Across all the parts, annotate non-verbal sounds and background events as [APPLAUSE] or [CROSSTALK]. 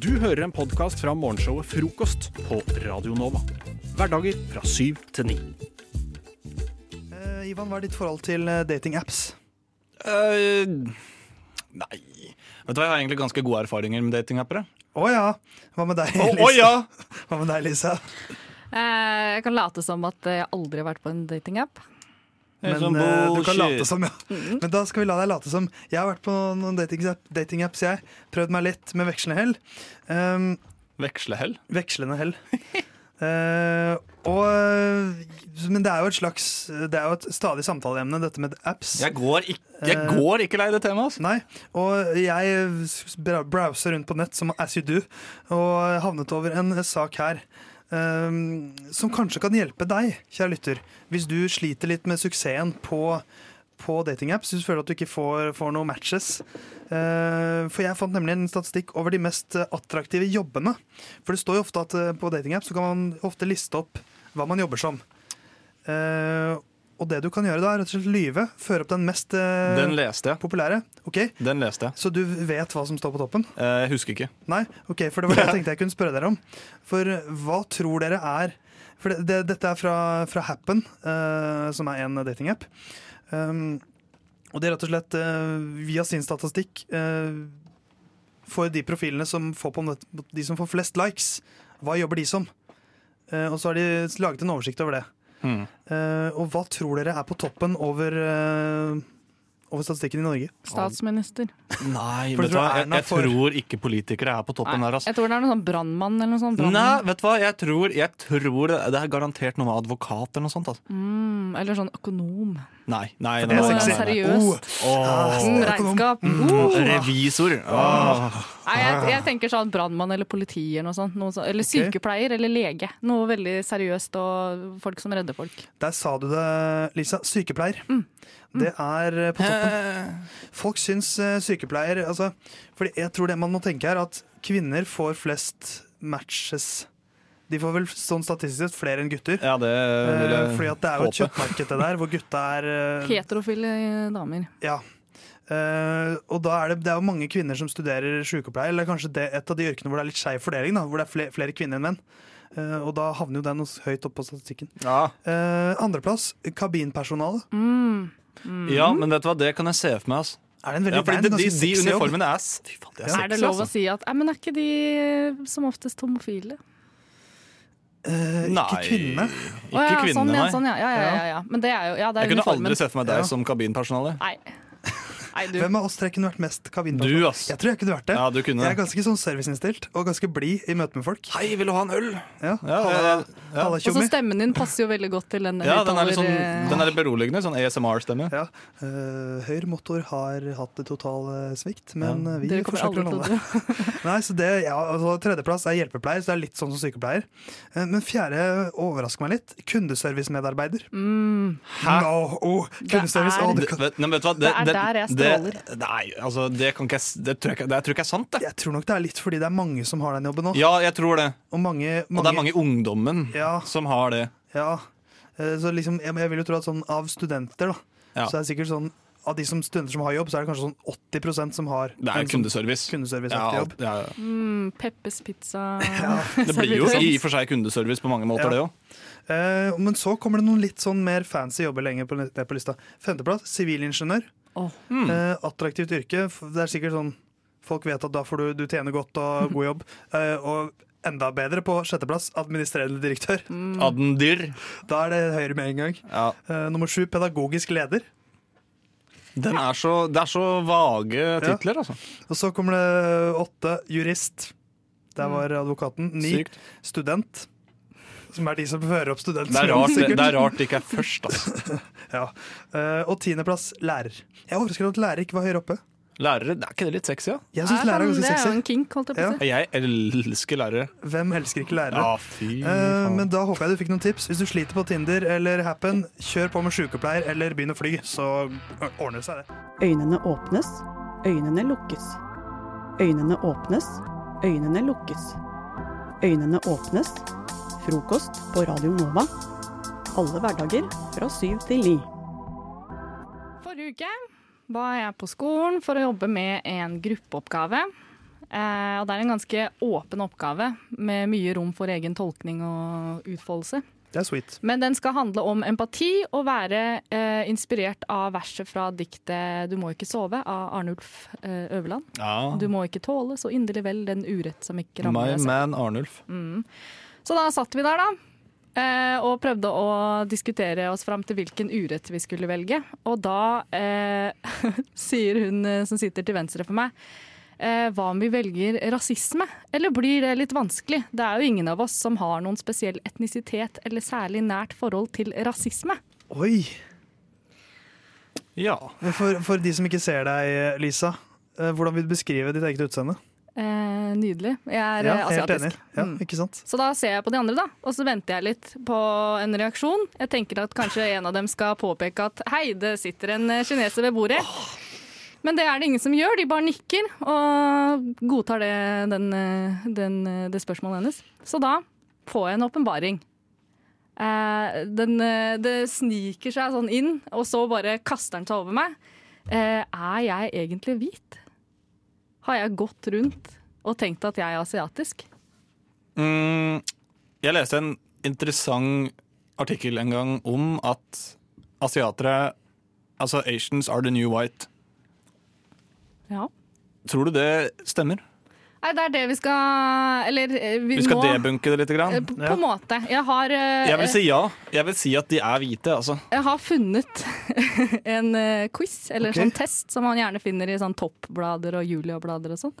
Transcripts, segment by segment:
Du hører en podkast fra morgenshowet Frokost på Radio Nova. Hverdager fra syv til ni. Eh, Ivan, hva er ditt forhold til eh, datingapps? Eh, nei Vet du hva, Jeg har egentlig ganske gode erfaringer med datingapper. Å ja. Hva med deg, Å Lisa? å ja! Hva med deg, Lisa? Eh, jeg kan late som at jeg aldri har vært på en datingapp. Men eh, du kan late som, ja. Men da skal vi la deg late som. Jeg har vært på noen datingapps, dating jeg. Prøvd meg litt med vekslende hell. Um, Vekslehell. vekslende hell. uh, [LAUGHS] og, eh, men det er jo et slags Det er jo et stadig samtaleemne, dette med apps. Jeg går ikke, jeg går ikke lei det temaet. Altså. Nei, og jeg browser rundt på nett som as you do, og havnet over en sak her ehm, som kanskje kan hjelpe deg, kjære lytter, hvis du sliter litt med suksessen på, på datingapps, hvis du føler at du ikke får, får noen matches. Eh, for jeg fant nemlig en statistikk over de mest attraktive jobbene. For det står jo ofte at eh, på datingapps kan man ofte liste opp hva man jobber som. Eh, og det du kan gjøre da, er rett og slett lyve. Føre opp den mest eh, Den leste jeg. populære. Ok, Den leste jeg. Så du vet hva som står på toppen? Eh, Jeg husker ikke. Nei? Ok, for det var det jeg [LAUGHS] tenkte jeg kunne spørre dere om. For eh, hva tror dere er For det, det, dette er fra, fra Happen, eh, som er en datingapp. Um, og det er rett og slett eh, via sin statistikk uh, for de profilene som får på nett, de som får flest likes, hva jobber de som? Eh, og så har de laget en oversikt over det. Hmm. Eh, og hva tror dere er på toppen over, eh, over statistikken i Norge? Statsminister. Nei, vet du hva? Jeg, jeg tror ikke politikere er på toppen Nei, der. Altså. Jeg tror det er noe sånn brannmann eller noe sånt. Nei, vet du hva? Jeg tror, jeg tror det, det er garantert noe med advokat eller noe sånt. Altså. Mm, eller sånn økonom. Nei, nei, nei, er nei. seriøst. Åh. Mm, regnskap. Mm. Uh. Revisor. Nei, jeg, jeg tenker sånn brannmann eller politi eller noe sånt. Noe sånt. eller Ok. sykepleier eller lege. Noe veldig seriøst og folk som redder folk. Der sa du det, Lisa. Sykepleier. Mm. Det er eh, på toppen. [LAUGHS] Folk syns eh, sykepleier altså, fordi Jeg tror det man må tenke her, at kvinner får flest matches. De får vel sånn statistisk flere enn gutter. Ja, det vil Eh, jeg fordi at det er jo et [LAUGHS] kjøttmarked det der, hvor gutta er eh, Heterofile damer. Ja. Eh, og da er det, det er jo mange kvinner som studerer sykepleie, eller kanskje det, et av de yrkene hvor det er litt skeiv fordeling, da, hvor det er flere, flere kvinner enn menn. Uh, og da havner jo den høyt oppe på statistikken. Ja. Uh, Andreplass, kabinpersonale. Mm. Ja, men vet du hva, det kan jeg se for meg. Altså. Er det en veldig Ja, fordi det er de, de, uniformene er, s- fy faen, de er Ja. sexy. Er det lov å altså. si at Nei, men er ikke de som oftest homofile? Eh, ikke Nei, kvinne. Ikke Å, ja, kvinnene, sånn, ja, nei. sånn, ja. Ja, ja, ja, ja. Men det er jo ja, det Jeg kunne aldri sett for meg deg som kabinpersonale. Nei. Nei, du. Hvem av oss tre kunne vært mest kabinpersonale? Du, ass. Jeg tror jeg kunne vært det. Ja, du kunne Jeg er ganske sånn serviceinnstilt og ganske blid i møte med folk. Hei, vil du ha en øl? Ja, Ja, ja, ja. Og så stemmen din passer jo veldig godt til den Ja, den er litt sånn, den er litt beroligende. Sånn ASMR-stemme. Ja. Uh, høyre motor har hatt det total eh, svikt, men Ja. eh, vi forsøker å nå holde det. [LAUGHS] Nei, så det, ja, altså, Tredjeplass er hjelpepleier, så det er litt sånn som sykepleier. Uh, men fjerde overrasker meg litt. Kundeservice-medarbeider. Mm. Hæ? No, oh, kundeservice, er- oh, Det, det vet, nei, vet du? Det er der jeg stråler. Det, nei, altså, det, kan ikke, det, tror jeg, det tror jeg ikke er sant, det. jeg tror nok det er litt fordi det er mange som har den jobben nå. Ja, jeg tror det. Og mange, Og det er mange i ungdommen Ja. som har det. Ja, eh, så liksom, jeg, jeg vil jo tro at sånn av studenter, da, Ja. så er det sikkert sånn av de som studenter som har jobb, så er det kanskje sånn 80% som har Det er kundeservice. sånn kundeservice. kundeserviceaktig Ja, jobb. ja, ja. Mm, Peppes pizza. [LAUGHS] Det blir jo [LAUGHS] i og for seg kundeservice på mange måter, Ja. det òg. Eh, men så kommer det noen litt sånn mer fancy jobber lenger på, på lista. Femteplass, sivilingeniør. Åh. Mm. Eh, attraktivt yrke. Det er sikkert sånn Folk vet at da får du, du tjener godt og [LAUGHS] god jobb. Eh, og enda bedre på sjetteplass, administrerende direktør. Adendir. Da er det høyere med en gang. Ja. Eh, nummer sju, pedagogisk leder. Den er så, det er så vage titler, altså. Og så kommer det åtte, jurist. Der var advokaten. Ni, Sykt. student. Som er de som fører opp studenter. Det er rart det, det, er rart det ikke er [LAUGHS] først, altså. Ja. Eh, og tiendeplass, lærer. Jeg er overrasket over at lærer ikke var høyere oppe. Lærere, er ikke det litt sexy, da? Jeg syns lærere er ganske sexy. Det er en kink, holdt jeg på å si. Jeg elsker lærere. Hvem elsker ikke lærere? Ja, fy uh, men da håper jeg du fikk noen tips. Hvis du sliter på Tinder eller Happen, kjør på med sykepleier eller begynn å fly, så ordner det seg, det. Øynene åpnes, øynene lukkes. Øynene åpnes, øynene lukkes. Øynene åpnes. Frokost på Radio Nova. Alle hverdager fra syv til ni. Forrige uke var jeg på skolen for å jobbe med en gruppeoppgave. Eh, og det er en ganske åpen oppgave med mye rom for egen tolkning og utfoldelse. Det er sweet. Men den skal handle om empati og være eh, inspirert av verset fra diktet 'Du må ikke sove' av Arnulf eh, Øverland. Ja. Du må ikke tåle så inderlig vel den urett som ikke rammer deg My man Arnulf. Så da satt vi der, da. eh, Og prøvde å diskutere oss fram til hvilken urett vi skulle velge. Og da eh, [LAUGHS] sier hun eh, som sitter til venstre for meg, eh, hva om vi velger rasisme? Eller blir det litt vanskelig? Det er jo ingen av oss som har noen spesiell etnisitet eller særlig nært forhold til rasisme. Oi! Ja. For, for de som ikke ser deg, Lisa, eh, hvordan vil du beskrive ditt eget utseende? Eh, nydelig. Jeg er Ja, eh, asiatisk. Ja, Mm. ikke sant? Så da ser jeg på de andre, da, og så venter jeg litt på en reaksjon. Jeg tenker at kanskje en av dem skal påpeke at hei, det sitter en eh, kineser ved bordet. Men det er det ingen som gjør, de bare nikker og godtar det, den, eh, den, det spørsmålet hennes. Så da får jeg en åpenbaring. Eh, den, eh, det sniker seg sånn inn, og så bare kaster den seg over meg. Eh, er jeg egentlig hvit? Har jeg gått rundt og tenkt at jeg er asiatisk? Mm, jeg leste en interessant artikkel en gang om at asiatere Altså Asians are the new white. Ja. Tror du det stemmer? Nei, det er det vi skal Eller eh, vi, Vi skal må, debunke det litt. eh, Grann. På, på en måte. Jeg har, eh, Jeg vil si ja. Jeg vil si at de er hvite, altså. jeg har funnet [LAUGHS] en eh, quiz, eller en sånn test, som man gjerne finner i sånn toppblader og Julia-blader og sånn.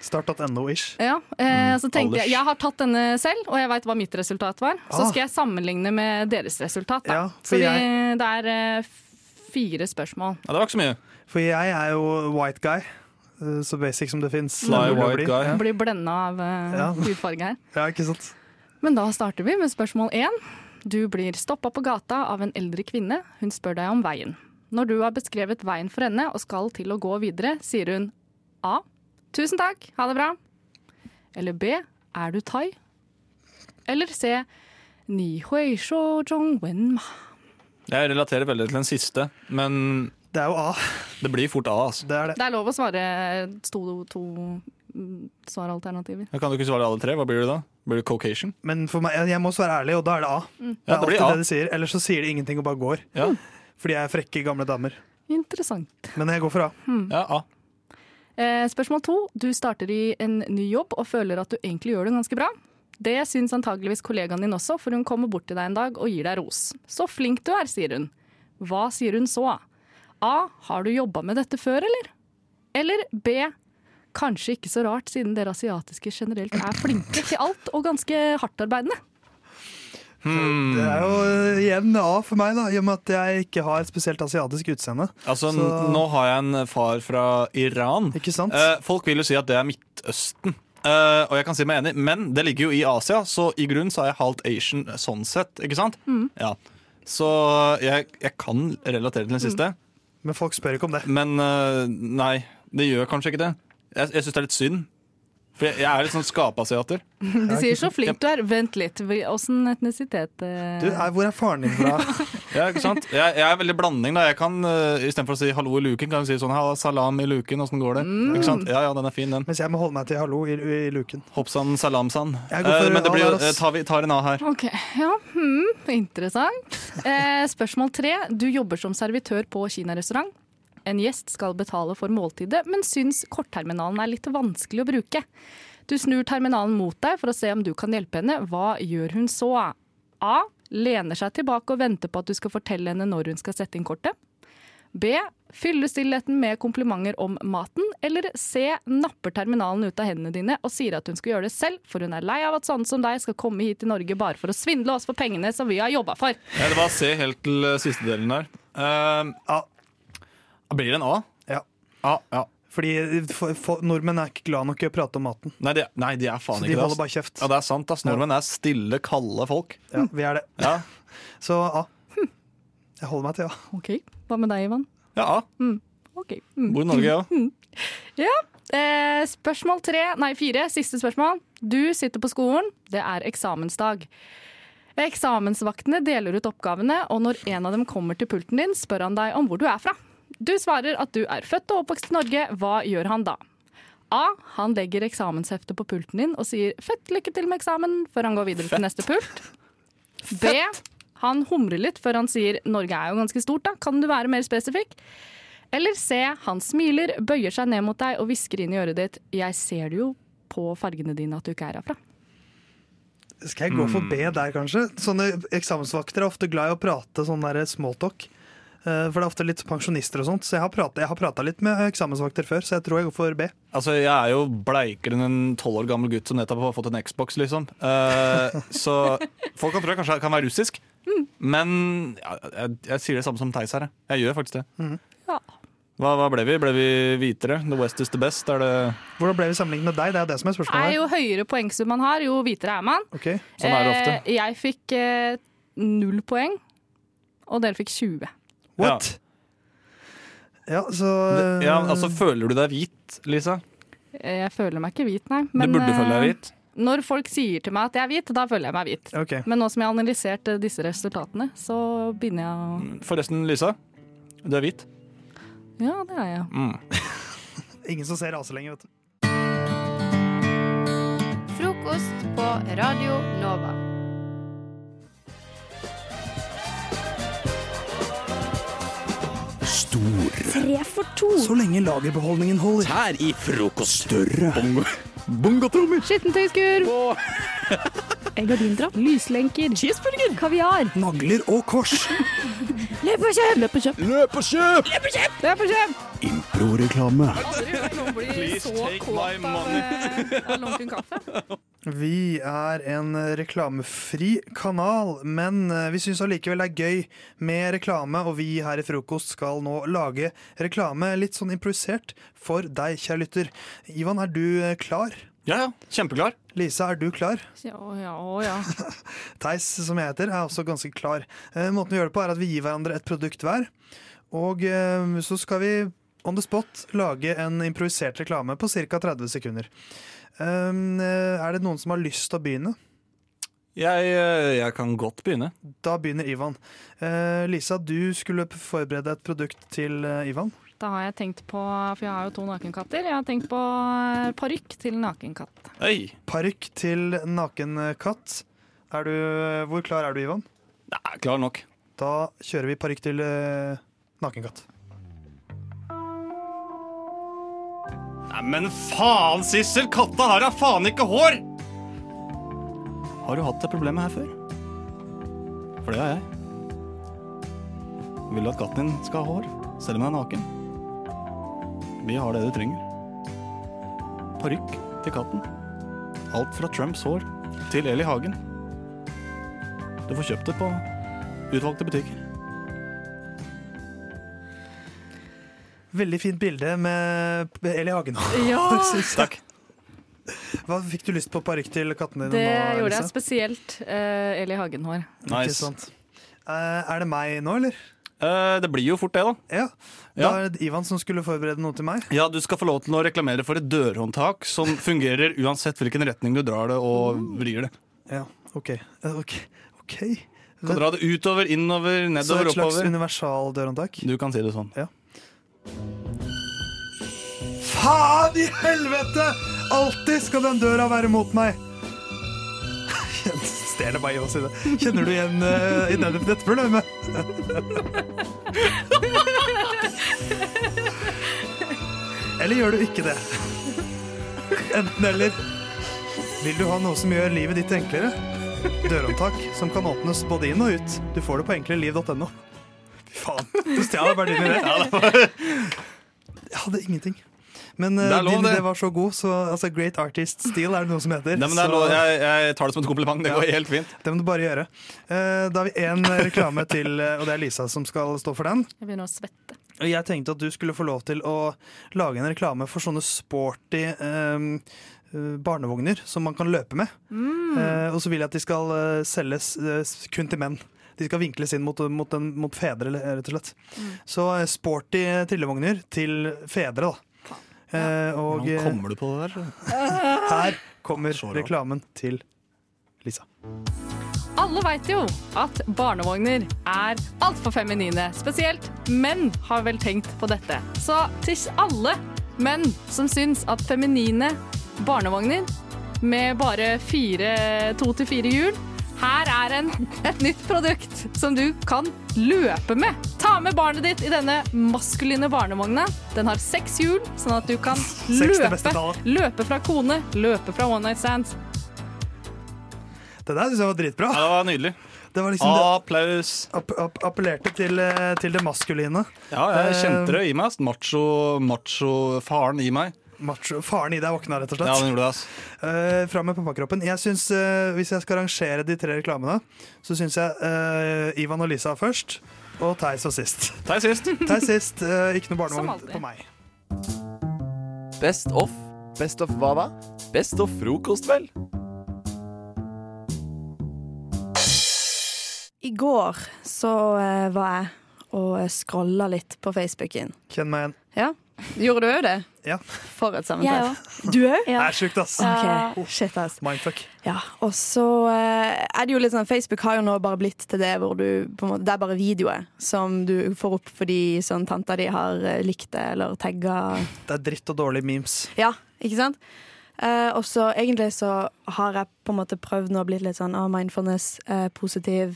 Start.no-ish. Ja, eh, så tenkte jeg Jeg har tatt denne selv, og jeg veit hva mitt resultat var. Så Ah. skal jeg sammenligne med deres resultat. Da. Ja, så vi, jeg- det er eh, fire spørsmål. Ja, det var ikke så mye. For jeg er jo white guy, eh, så basic som det fins. Fly white guy. Ja. Blir blenda av eh, Ja. hudfarge her. ja, ikke sant? Men da starter vi med spørsmål én. Du blir stoppa på gata av en eldre kvinne. Hun spør deg om veien. Når du har beskrevet veien for henne og skal til å gå videre, sier hun A. Tusen takk, ha det bra. Eller B. Er du thai? Eller C. Ni hui shou zhong wen ma. Jeg relaterer veldig til den siste, men Det er jo A. det blir fort A. altså. Det er det. Det er lov å svare to, to mm, svaralternativer. Ja, kan du ikke svare alle tre? Hva blir det da? Blir det Caucasian? Men for meg, jeg må svare ærlig, og da er det A. Det Ja, er det blir alltid A. det de sier. Ellers så sier de ingenting og bare går. Ja, Fordi jeg er frekke gamle damer. Interessant. Men jeg går for A. ja A. Eh, spørsmål to. Du starter i en ny jobb og føler at du egentlig gjør det ganske bra. Det syns antageligvis kollegaen din også, for hun kommer bort til deg en dag og gir deg ros. Så flink du er, sier hun. Hva sier hun så? A. Har du jobba med dette før, eller? Eller B. Kanskje ikke så rart, siden dere asiatiske generelt er flinke til alt og ganske hardtarbeidende. Hmm. Det er jo eh, igjen A for meg, da, i og med at jeg ikke har et spesielt asiatisk utseende. Altså, Så- Nå har jeg en far fra Iran. Ikke sant? Eh, folk vil jo si at det er Midtøsten. Eh, og jeg kan si meg enig, men det ligger jo i Asia, så i grunnen så er jeg halvt Asian sånn sett. ikke sant? Ja. Så jeg, jeg kan relatere til den siste, Men folk spør ikke om det. men eh, nei, det gjør kanskje ikke det. Jeg, jeg syns det er litt synd. For jeg, jeg er litt sånn skapasiater. [LAUGHS] De sier så flink du er. Vent litt, åssen etnisitet eh, Du, er, Hvor er faren din fra? [LAUGHS] Ja, ikke sant? Jeg, jeg er veldig blanding. da Jeg kan uh, Istedenfor å si 'hallo i luken', kan jeg si sånn 'ha salam i luken'. Åssen går det? Ikke sant? Ja, ja, den er fin, den. Mens jeg må holde meg til hallo i, i luken. Hoppsan, salamsan. Eh, men det blir eh, tar vi tar en A her. Ok, ja, hmm, interessant. Uh, spørsmål tre. Du jobber som servitør på kinarestaurant. En gjest skal betale for måltidet, men syns kortterminalen er litt vanskelig å bruke. Du snur terminalen mot deg for å se om du kan hjelpe henne. Hva gjør hun så? A. Lener seg tilbake og venter på at du skal fortelle henne når hun skal sette inn kortet. B. Fyller stillheten med komplimenter om maten. Eller C. Napper terminalen ut av hendene dine og sier at hun skal gjøre det selv, for hun er lei av at sånne som deg skal komme hit til Norge bare for å svindle oss for pengene som vi har jobba for. Ja, det var C helt til siste delen der. Uh, A. blir det en A? Ja. A, ja. Fordi for, for, nordmenn er ikke glad nok i å prate om maten. Nei, de, nei, de er faen Så de ikke det. holder bare kjeft. Ja, det er sant. ass. Nordmenn er stille, kalde folk. Ja, vi er det. Ja, [LAUGHS] Så A. Jeg holder meg til A. Ok, Hva med deg, Ivan? ja A. Ok. Mm. Bor i Norge, ja. Ja. Eh, spørsmål tre, nei fire, siste spørsmål. Du sitter på skolen, det er eksamensdag. Eksamensvaktene deler ut oppgavene, og når en av dem kommer til pulten din, spør han deg om hvor du er fra. Du svarer at du er født og oppvokst i Norge. Hva gjør han da? A. Han legger eksamensheftet på pulten din og sier 'fett, lykke til med eksamen' før han går videre til neste pult. B. Han humrer litt før han sier 'Norge er jo ganske stort, da, kan du være mer spesifikk'? Eller C. Han smiler, bøyer seg ned mot deg og hvisker inn i øret ditt 'Jeg ser det jo på fargene dine at du ikke er herfra'. Skal jeg gå for B der, kanskje? Sånne eksamensvakter er ofte glad i å prate sånn der smalltalk. Eh, For det er ofte litt pensjonister og sånt, så jeg har pratet- jeg har prata litt med eksamensvakter før, så jeg tror jeg går for B. Altså, Jeg er jo bleikere enn en tolv år gammel gutt som nettopp har fått en Xbox, liksom. Uh, så folk kan tro jeg kanskje kan være russisk. Men ja, jeg, jeg sier det samme som Theis her. jeg. Gjør faktisk det. Ja. Hva, hva ble vi? Ble vi hvitere? The West is the best? Er det Hvordan ble vi sammenlignet med deg? Det er det som er Er spørsmålet. jo høyere poengsum man har, jo hvitere er man. Okay. Sånn er det ofte. Eh, jeg fikk eh, null poeng, og dere fikk 20. What? Ja, så Ja, altså Føler du deg hvit, Lisa? Eh, Jeg føler meg ikke hvit, nei. du burde føle deg eh, hvit. Når folk sier til meg at jeg er hvit, da føler jeg meg hvit. Okay. Men nå som jeg har analysert eh, disse resultatene, så begynner jeg å Forresten, Lisa. Du er hvit. Ja, det er jeg. Mm. [LAUGHS] Ingen som ser rase lenger, vet du. Frokost på Radio Nova. Tre for to. Så lenge lagerbeholdningen holder. Tær i frokost. Større. Bongo. Bongotrommer. Skittentøyskur, Gardindrapp. [LAUGHS] lyslenker, Cheeseburger. Kaviar. Nagler og kors. [LAUGHS] Løp og kjøp. Løp og kjøp. Løp og kjøp! Løp og kjøp! Løp og kjøp! Improreklame. Aldri hørt noen bli så kåt av, eh, av lunken kaffe. [LAUGHS] Vi er en reklamefri kanal, men eh, vi syns allikevel det er gøy med reklame, og vi her i Frokost skal nå lage reklame litt sånn improvisert for deg, kjære lytter. Ivan, er du eh, klar? Ja, ja. Kjempeklar. Lisa, er du klar? Ja, ja, ja. [LAUGHS] Theis, som jeg heter, er også ganske klar. Eh, Måten vi gjør det på, er at vi gir hverandre et produkt hver. Og så skal vi on the spot lage en improvisert reklame på ca. 30 sekunder. Um, eh, er det noen som har lyst til å begynne? Jeg, eh, jeg kan godt begynne. Da begynner Ivan. Eh, Lisa, du skulle forberede et produkt til Ivan. Da har jeg tenkt på, for jeg har jo to nakenkatter, jeg har tenkt på parykk til nakenkatt. Hei. Parykk til nakenkatt. Du, hvor klar er du, Ivan? Nei, klar nok. Da kjører vi parykk til nakenkatt. Nei, men faen, Sissel! Katta har da faen ikke hår! Har du hatt det problemet her før? For det har jeg. Vil du at katten din skal ha hår, selv om den er naken? Vi har det du trenger. Parykk til katten. Alt fra Trumps hår til Eli Hagen. Du får kjøpt det på utvalgte butikker. Veldig fint bilde med Eli Hagen. Ja. [LAUGHS] Takk. Hva Fikk du lyst på parykk til kattene det nå, gjorde jeg spesielt. Uh, Eli Hagen-hår. Nice. sant. Eh, er det meg nå, eller? Uh, det blir jo fort det, da. Ja. Da Ja. er det Ivan som skulle forberede noe til meg. Ja, du skal få lov til å reklamere for et dørhåndtak som fungerer uansett hvilken retning du drar det og vrir det. Ja, OK. Eh, ok, ok. Du kan dra det utover, innover, nedover, oppover. Så et slags oppover. universal dørhåndtak? Du kan si det sånn. Faen i helvete! Alltid skal den døra være mot meg! [LAUGHS] Stjeler bare i det. Kjenner du igjen uh, i dette, dette problemet? [LAUGHS] eller gjør du ikke det? Enten eller. Vil du ha noe som gjør livet ditt enklere? Dørhåndtak som kan åpnes både inn og ut. Du får det på enkleliv.no. Faen, du stjal bare din idé. Jeg hadde ingenting. Men eh, lov, din idé var så god, så altså, Great Artist Steel er det noe som heter. Nei, men det er lov. Jeg, jeg tar det som et kompliment. Det går helt fint. det må du bare gjøre. Eh, da har vi én reklame til, eh, og det er Lisa som skal stå for den. Jeg begynner å svette. Jeg tenkte at du skulle få lov til å lage en reklame for sånne sporty eh, barnevogner som man kan løpe med. Eh, og så vil jeg at de skal selges kun til menn. De skal vinkles inn mot, mot, den, mot fedre, rett og slett. Så eh, sporty trillevogner til fedre, da. Eh, og Hvordan eh, kommer du på det der? [LAUGHS] her kommer reklamen til Lisa. Alle veit jo at barnevogner er altfor feminine. Spesielt menn har vel tenkt på dette. Så til alle menn som syns at feminine barnevogner med bare fire, to til fire hjul her er en, et nytt produkt som du kan løpe med. Ta med barnet ditt i denne maskuline barnevogna. Den har seks hjul, sånn at du kan det løpe, løpe fra kone, løpe fra one night stands. Det der syns jeg var dritbra. Ja, det var nydelig. Det var liksom det, Applaus. app, app, appellerte til, eh, til det maskuline. Ja, jeg Eh, kjente det i meg. Macho-faren macho-faren i meg. Macho. Faren i deg våkna, rett og slett. Ja, den gjorde det, ass. Uh, fra med pappakroppen. Jeg synes, uh, Hvis jeg skal rangere de tre reklamene, så syns jeg uh, Ivan og Lisa først, og Theis og sist. Theis sist. [LAUGHS] Theis sist, eh, ikke noe barnevogn på meg. Best of. Best of hva da? Best of frokost, vel? I går så eh, var jeg og scrolla litt på Facebooken. Kjenn meg igjen. Ja, Gjorde du òg det? Ja. For et sammentreff. Ja, Du òg? Det er sjukt, ass. Okay. shit ass. Mindfuck. Ja, og så eh, er det jo litt sånn Facebook har jo nå bare blitt til det hvor du på en måte, Det er bare videoer som du får opp fordi sånn tanta di har eh, likt det eller tagga Det er dritt og dårlige memes. Ja, ikke sant? Eh, og så egentlig så har jeg på en måte prøvd nå å bli litt sånn oh, mindfulness, eh, positiv.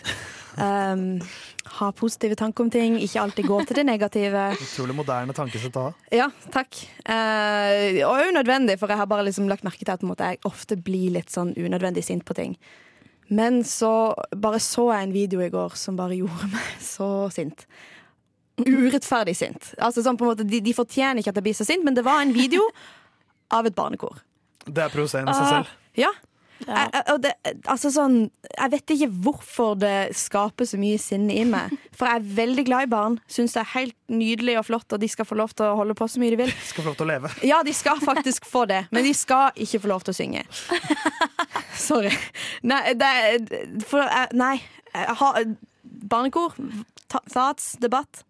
Um, [LAUGHS] ha positive tanker om ting, ikke alltid gå til det negative. Utrolig moderne tankesett å ha. Ja, takk. Eh, og unødvendig, for jeg har bare liksom lagt merke til at måte, jeg ofte blir litt sånn unødvendig sint på ting. Men så bare så jeg en video i går som bare gjorde meg så sint. Urettferdig sint. Altså sånn på en måte, de, de fortjener ikke at jeg blir så sint, men det var en video av et barnekor. Det er provoserende i seg selv. Ja. Jeg, jeg, og det, altså sånn, jeg vet ikke hvorfor det skaper så mye sinne i meg. For jeg er veldig glad i barn. Syns det er helt nydelig og flott, og de skal få lov til å holde på så mye de vil. De Skal få lov til å leve. Ja, de skal faktisk få det, men de skal ikke få lov til å synge. [LAUGHS] Sorry. Nei, det, for, nei. ha, barnekor, ta- thoughts, debatt.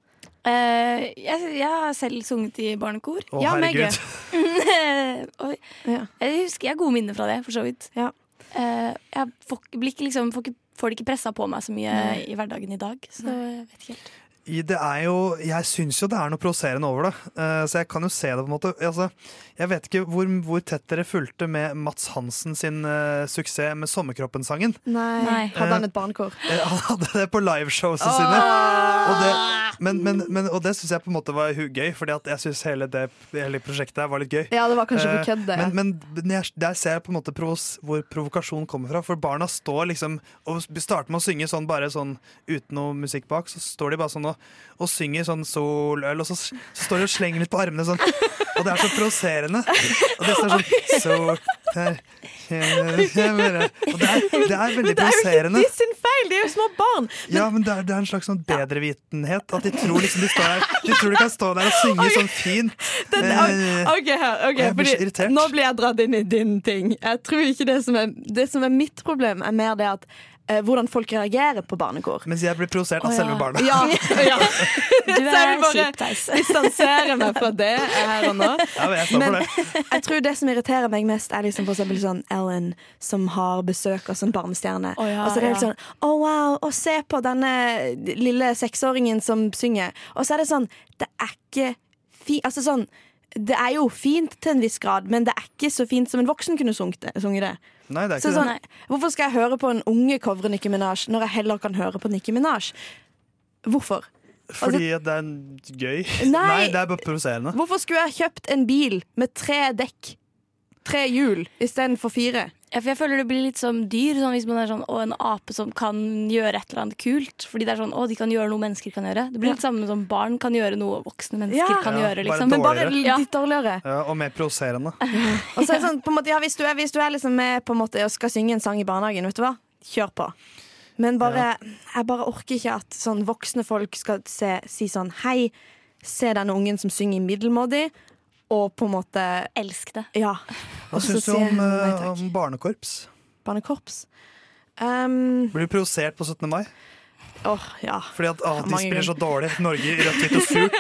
Eh, jeg, jeg har selv sunget i barnekor. Å, Ja, herregud. [LAUGHS] Oi. Ja. Jeg husker jeg har gode minner fra det, for så vidt. Ja. Uh, jeg får, blir ikke liksom, får, ikke, får det ikke pressa på meg så mye i hverdagen i dag. Så jeg vet ikke helt. Det er jo, jeg syns jo det er noe provoserende over det, Eh, så jeg kan jo se det på en måte. Altså, jeg vet ikke hvor, hvor tett dere fulgte med Mats Hansen sin uh, suksess med Sommerkroppen-sangen. Nei. Nei. Hadde han et barnekor? Eh, Han hadde det på liveshowsene sine. Og det, men, men, men, og det syns jeg på en måte var gøy, Fordi jeg syns hele, det- hele prosjektet var litt gøy. Ja, det var kanskje Eh, for kødd, det. Men, men jeg- der ser jeg på en måte provos, hvor provokasjonen kommer fra. For barna står liksom og starter med å synge sånn bare sånn uten noe musikk bak. Så står de bare sånn og, og synger sånn soløl, og så, så står de og slenger litt på armene sånn. Og det er så provoserende. Og det står sånn sol, her. Og det er, det er veldig provoserende. De sin feil, de er jo små barn! Ja, men det er, det er en slags sånn bedrevitenhet. At de tror liksom de står der De tror de kan stå der og synge sånn fint. Den, Eh, ok, her, ok, Jeg blir fordi. Nå blir jeg dratt inn i din ting. Jeg tror ikke Det som er, det som er mitt problem, er mer det at hvordan folk reagerer på barnekor. Mens jeg blir provosert av selve barna. Ja, [LAUGHS] [LAUGHS] ja. Du Så jeg er bare distanserer meg fra det her og nå. Ja, men jeg Men det. [LAUGHS] jeg tror det som irriterer meg mest, er liksom for eksempel sånn Ellen som har besøk av sånn barnestjerne. Oh, ja, og så er det helt ja. sånn Å, wow, og se på denne lille seksåringen som synger. Og så er det sånn Det er ikke fint Altså sånn det er jo fint til en viss grad, men det er ikke så fint som en voksen kunne sunget det. sunget det. Nei, det er Så sånn, det. hvorfor skal jeg høre på en unge covre Nicki Minaj når jeg heller kan høre på Nicki Minaj? Hvorfor? Fordi at det er gøy. Nei. Nei, det er bare provoserende. Hvorfor skulle jeg kjøpt en bil med tre dekk? Tre hjul istedenfor fire? Ja, for jeg føler det blir litt som dyr, sånn hvis man er sånn, å, en ape som kan gjøre et eller annet kult. Fordi det er sånn, å, de kan gjøre noe mennesker kan gjøre. Det blir litt samme som barn kan gjøre noe voksne mennesker Ja. kan Ja, gjøre. bare liksom. Men bare litt dårligere. Ja, og mer provoserende. [LAUGHS] Og så er det sånn, på en måte, ja, hvis, du er, hvis du er liksom med på en måte, og skal synge en sang i barnehagen, vet du hva? kjør på. Men bare, jeg bare orker ikke at sånn voksne folk skal se, si sånn Hei, se denne ungen som synger middelmådig, og på en måte Elsk det. Ja. Hva syns du om, nei eh, om barnekorps? Barnekorps. Um, Blir du provosert på 17. mai? åh, ja. Fordi at ah, de spiller så dårlig. Norge i rødt, hvitt og surt.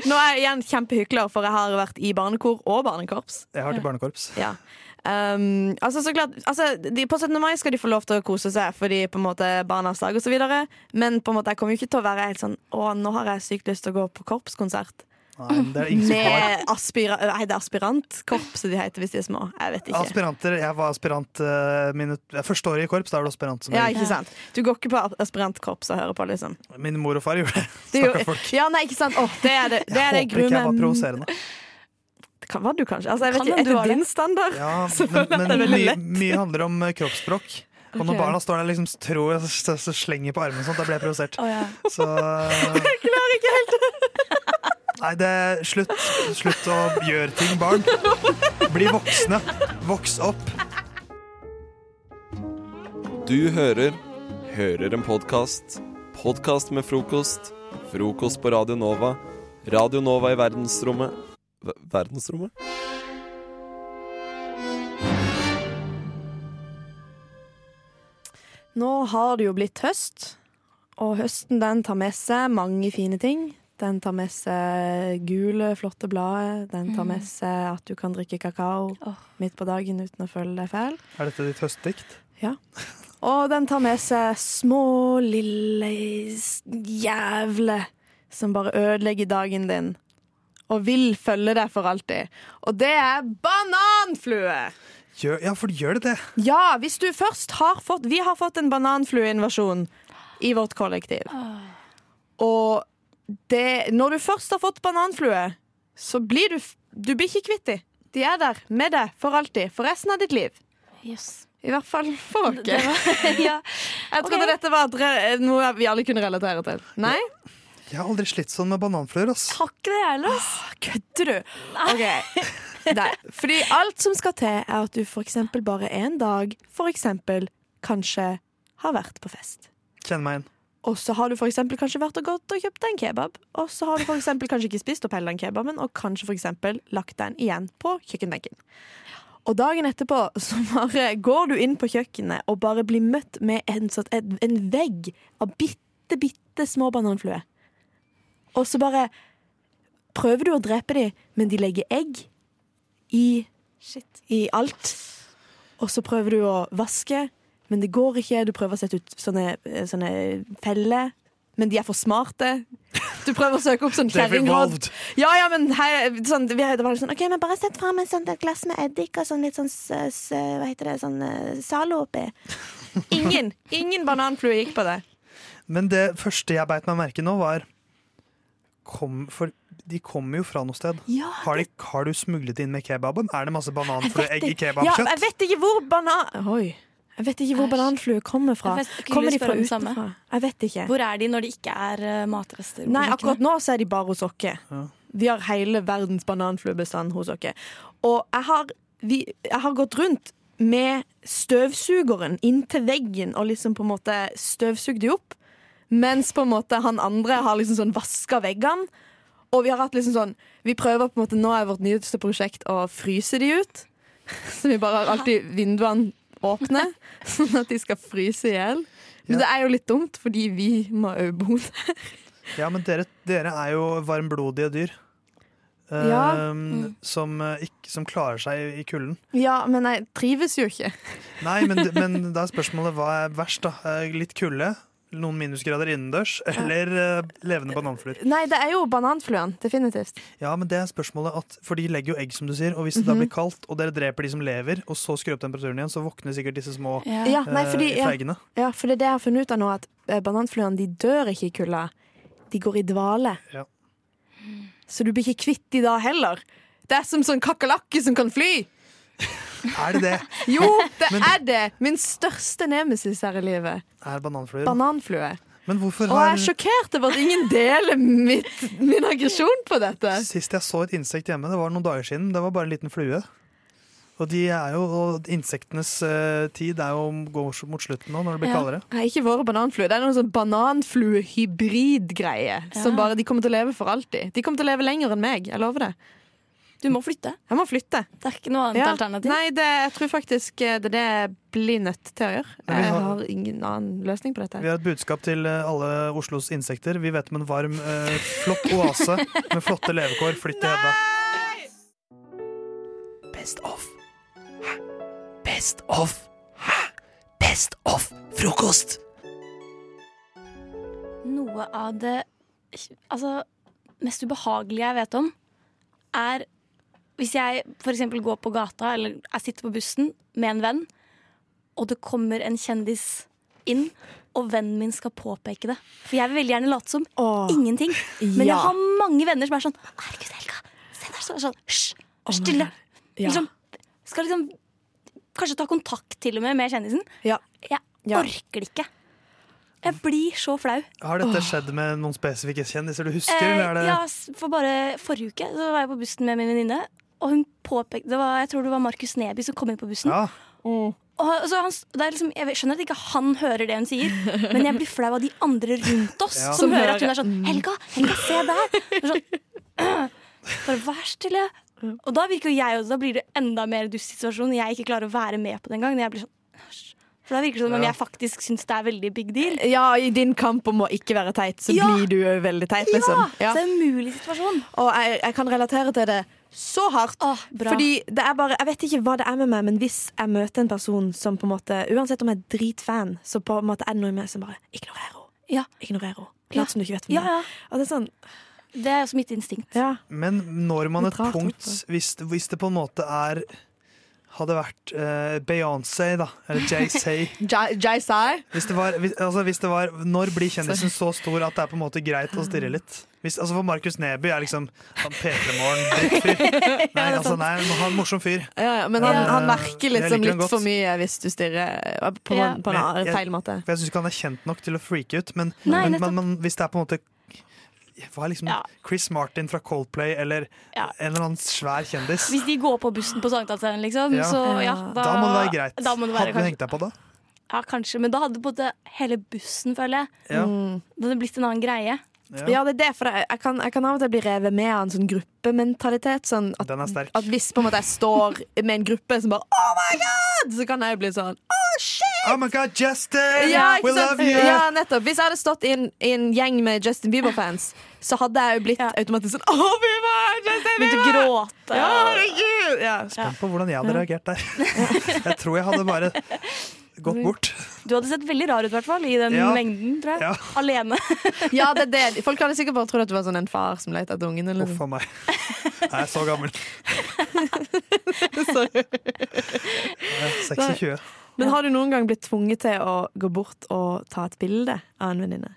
[LAUGHS] Nå er jeg igjen kjempehykler, for jeg har vært i barnekor og barnekorps. Jeg har til barnekorps. Ja. Um, altså så klart altså, de, På 17. mai skal de få lov til å kose seg fordi på en måte barnas dag videre Men på en måte jeg kommer jo ikke til å være helt sånn Å, nå har jeg sykt lyst til å gå på korpskonsert. Nei, det er det ingen som har. Aspira nei, det er aspirantkorpset de heter hvis de er små. Jeg vet ikke. Aspiranter, Jeg var aspirant uh, mine, første året i korps. Da er du aspirant. Som Ja, ikke sant? Du går ikke på aspirantkorps og hører på, liksom. Min mor og far gjorde det. Det jo- Stakkars folk. Ja, nei, ikke sant? Oh, det er det, det, er det Jeg håper ikke jeg var provoserende. Kan var du kanskje? Altså, jeg vet Kan ikke, Etter det. din standard? Ja, [LAUGHS] Så føler jeg at det er veldig lett. mye handler om eh, kroppsspråk. Og når barna står der liksom tror jeg, så, så slenger på armen, og sånt, da blir jeg provosert. Oh, ja. Så [LAUGHS] Jeg klarer ikke helt Nei, det er slutt. Slutt å gjøre ting, barn. Bli voksne. Voks opp. Du hører Hører en podkast. Podkast med frokost. Frokost på Radio Nova. Radio Nova i verdensrommet Ver- Verdensrommet? Nå har det jo blitt høst, og høsten den tar med seg mange fine ting. Den tar med seg gule, flotte blader. Den tar med seg at du kan drikke kakao oh. midt på dagen uten å føle deg fæl. Er dette ditt høstdikt? Ja. Og den tar med seg små, lille jævler som bare ødelegger dagen din. Og vil følge deg for alltid. Og det er bananflue! Gjør, ja, for gjør det det? Ja, hvis du først har fått Vi har fått en bananflueinvasjon i vårt kollektiv. Og det, når du først har fått bananflue, så blir du Du blir ikke kvitt dem. De er der med deg for alltid. For resten av ditt liv. Yes. I hvert fall for oss. [LAUGHS] Ja. Jeg trodde okay. dette var noe vi alle kunne relatere til. Nei? Jeg har aldri slitt sånn med bananfluer. ass. Har ikke det heller. ass. Kødder du? Okay. Nei. Fordi alt som skal til, er at du eksempel bare en dag eksempel kanskje har vært på fest. Kjenn meg igjen. Og så har du for kanskje vært og gått og kjøpt deg en kebab. Og så har du for kanskje ikke spist opp hele den kebaben, og kanskje for lagt den igjen på kjøkkenbenken. Og dagen etterpå så bare går du inn på kjøkkenet og bare blir møtt med en, sånn, en, en vegg av bitte, bitte små bananfluer. Og så bare prøver du å drepe dem, men de legger egg i, i alt. Og så prøver du å vaske, men det går ikke. Du prøver å sette ut sånne, sånne feller, men de er for smarte. Du prøver å søke opp sånn [LAUGHS] kjerringråd. Ja, ja, men her, sånn, vi, det var sånn OK, men bare sett fram et et glass med eddik og sånn litt sånn Hva heter det? Sånn uh, Zalo oppi. [LAUGHS] Ingen. Ingen bananflue gikk på det. Men det første jeg beit meg merke nå, var kom, For de kommer jo fra noe sted. Ja, Har, de, har du smuglet inn med kebaben? Er det masse bananflueegg i kebabkjøtt? Ja, jeg vet ikke hvor banan... Oi. Jeg vet ikke hvor bananfluer bananflue kommer fra. Kommer de fra utenfra? Jeg vet ikke. Hvor er de når det ikke er eh, matrester? Nei, akkurat nå så er de bare hos oss. Ja. Vi har hele verdens bananfluebestand hos oss. Og jeg har, vi, jeg har gått rundt med støvsugeren inntil veggen og liksom på en måte støvsugd de opp. Mens på en måte han andre har liksom sånn vaska veggene. Og vi har hatt liksom sånn Vi prøver på en måte Nå er vårt nyeste prosjekt å fryse de ut. [LAUGHS] Så vi bare har alltid vinduene åpne, [LAUGHS] sånn at de skal fryse i hjel. Men Ja. det er jo litt dumt, fordi vi må òg bo der. Ja, men dere, dere er jo varmblodige dyr. Eh, Ja. som, ikke, som klarer seg i, i kulden. Ja, men jeg trives jo ikke. Nei, men, men da er spørsmålet hva er verst, da? Eh, Litt kulde? Noen minusgrader innendørs? Eller eh, levende bananfluer? Nei, det er jo bananfluen. Definitivt. Ja, men det er spørsmålet at For de legger jo egg, som du sier. Og hvis det da Mhm. blir kaldt, og dere dreper de som lever, og så skrur opp temperaturen igjen, så våkner sikkert disse små Ja. Ja, nei, fordi, eh, ja, feigene. ja, for det er det jeg har funnet ut av nå, at eh, bananfluene de dør ikke i kulda. De går i dvale. Ja. Så du blir ikke kvitt de da heller. Det er som sånn kakerlakke som kan fly. [LAUGHS] Er det det? Jo, det Men- er det! Min største nemesis her i livet. Er bananfluer? Bananflue. Men hvorfor Og jeg har er sjokkert over at ingen deler mitt, min aggresjon på dette. Sist jeg så et insekt hjemme, det var noen dager siden, det var bare en liten flue. Og, de er jo, og insektenes uh, tid er jo går mot slutten nå, når det blir Ja. kaldere. Nei, ikke våre bananflue. Det er noen sånn bananflue-hybrid-greie. Som bare, De kommer til å leve for alltid. De kommer til å leve lenger enn meg. Jeg lover det. Du må flytte. Jeg må flytte. Det er ikke noe annet Ja. alternativ. Nei, det, jeg tror faktisk eh, det er det jeg blir nødt til å gjøre. Jeg har- har ingen annen løsning på dette. Vi har et budskap til eh, alle Oslos insekter. Vi vet om en varm, eh, flott oase med flotte levekår. Flytt til Hedda. Best of. Hæ? Best of. Hæ? Best of frokost. Noe av det Altså, mest ubehagelige jeg vet om, er hvis jeg f.eks. går på gata eller jeg sitter på bussen med en venn, og det kommer en kjendis inn, og vennen min skal påpeke det. For jeg vil veldig gjerne late som Åh. ingenting. Men Ja. jeg har mange venner som er sånn Herregud, Helga, se der, så, sånn, hysj, stille. Ja. Liksom, skal liksom kanskje ta kontakt til og med med kjendisen. Ja. Jeg Ja. orker det ikke. Jeg blir så flau. Har dette skjedd med noen spesifikke kjendiser du husker? Eh, eller er det... ja, for bare forrige uke så var jeg på bussen med min venninne, og hun påpekte det var, Jeg tror det var Markus Neby som kom inn på bussen. Ja. Og, altså, han, det er liksom, jeg skjønner at ikke han hører det hun sier, [LAUGHS] men jeg blir flau av de andre rundt oss Ja. som, Som hører at hun er sånn 'Helga, Helga, se der!' Det er Sånn, «Øh, [CLEARS THROAT] bare vær stille. Og da virker jo jeg også, da blir det enda mer dust-situasjon. Jeg ikke klarer å være med på det engang. jeg blir sånn, For da virker det som om Ja. jeg faktisk syns det er veldig big deal. Ja, i din kamp om å ikke være teit, så Ja. blir du veldig teit, liksom. Ja, Så det er en mulig situasjon. Og jeg, jeg kan relatere til det så hardt. Oh. Fordi det er bare, Jeg vet ikke hva det er med meg, men hvis jeg møter en person som på en måte Uansett om jeg er dritfan, så på en måte er det noe i meg som bare Ignorer henne. Ja. Ignorer henne. Ja. Lat som du ikke vet hvem Ja, ja. Og det er sånn Det er også mitt instinkt. Ja. Men når man et rart, punkt hvis, hvis det på en måte er Hadde vært uh, Beyoncé, da, eller Jay-Say. [LAUGHS] Hvis, altså, hvis det var Når blir kjendisen så stor at det er på en måte greit å stirre litt? Hvis, altså For Markus Neby er liksom han P3morgen-drittfyr. [LAUGHS] Nei, altså, nei, han er en morsom fyr. Ja, ja, men han, han merker liksom litt godt. for mye hvis du stirrer eh, på, Ja. på en Men jeg- feil måte. For Jeg syns ikke han er kjent nok til å freake ut, men, Nei, men, men, men hvis det er på en måte hva er liksom Ja. Chris Martin fra Coldplay eller Ja. en eller annen svær kjendis. Hvis de går på bussen på Sankthanshaugen, liksom, Ja. så ja, da, Da må det være greit. Da må det være, Hadde du hengt deg på da? ja, kanskje, men da hadde både hele bussen, føler jeg, Ja. Mm. det hadde blitt en annen greie. Ja. Ja, det er det, for jeg, jeg, kan, jeg kan av og til bli revet med av en sånn gruppementalitet. Sånn at, Den er sterk. at hvis på en måte jeg står med en gruppe som bare Oh my god! Så kan jeg jo bli sånn Oh shit! Oh my god, Justin! Ja, We love you! Ja, nettopp. Hvis jeg hadde stått i en, i en gjeng med Justin Bieber-fans, så hadde jeg jo blitt Ja. automatisk sånn Oh, Bieber! Justin Justin Begynte å Bieber! gråte. Ja, herregud! Ja. Spent på hvordan jeg hadde reagert der. [LAUGHS] Jeg tror jeg hadde bare gått bort. Du hadde sett veldig rar ut, i hvert fall, i den Ja. mengden, tror jeg. Ja. Alene. [LAUGHS] ja, det er det. Folk hadde sikkert bare trodd at du var sånn en far som lette etter ungen. Eller Uff a meg. Jeg er så gammel. Sorry. Jeg er 26. Men har du noen gang blitt tvunget til å gå bort og ta et bilde av en venninne?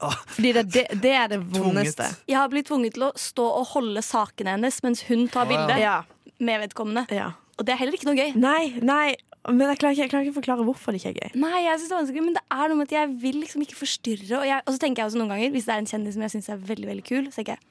Ah. Fordi det, det, det er det vondeste. Jeg har blitt tvunget til å stå og holde sakene hennes mens hun tar bilde Ja. med vedkommende. ja. Og det er heller ikke noe gøy. Nei, nei, men jeg klarer, ikke, jeg klarer ikke å forklare hvorfor det ikke er gøy. Nei, jeg synes det er vanskelig, men det er noe med at jeg vil liksom ikke forstyrre. Og, jeg, og så tenker jeg også noen ganger, hvis det er en kjendis som jeg syns er veldig veldig kul, så tenker jeg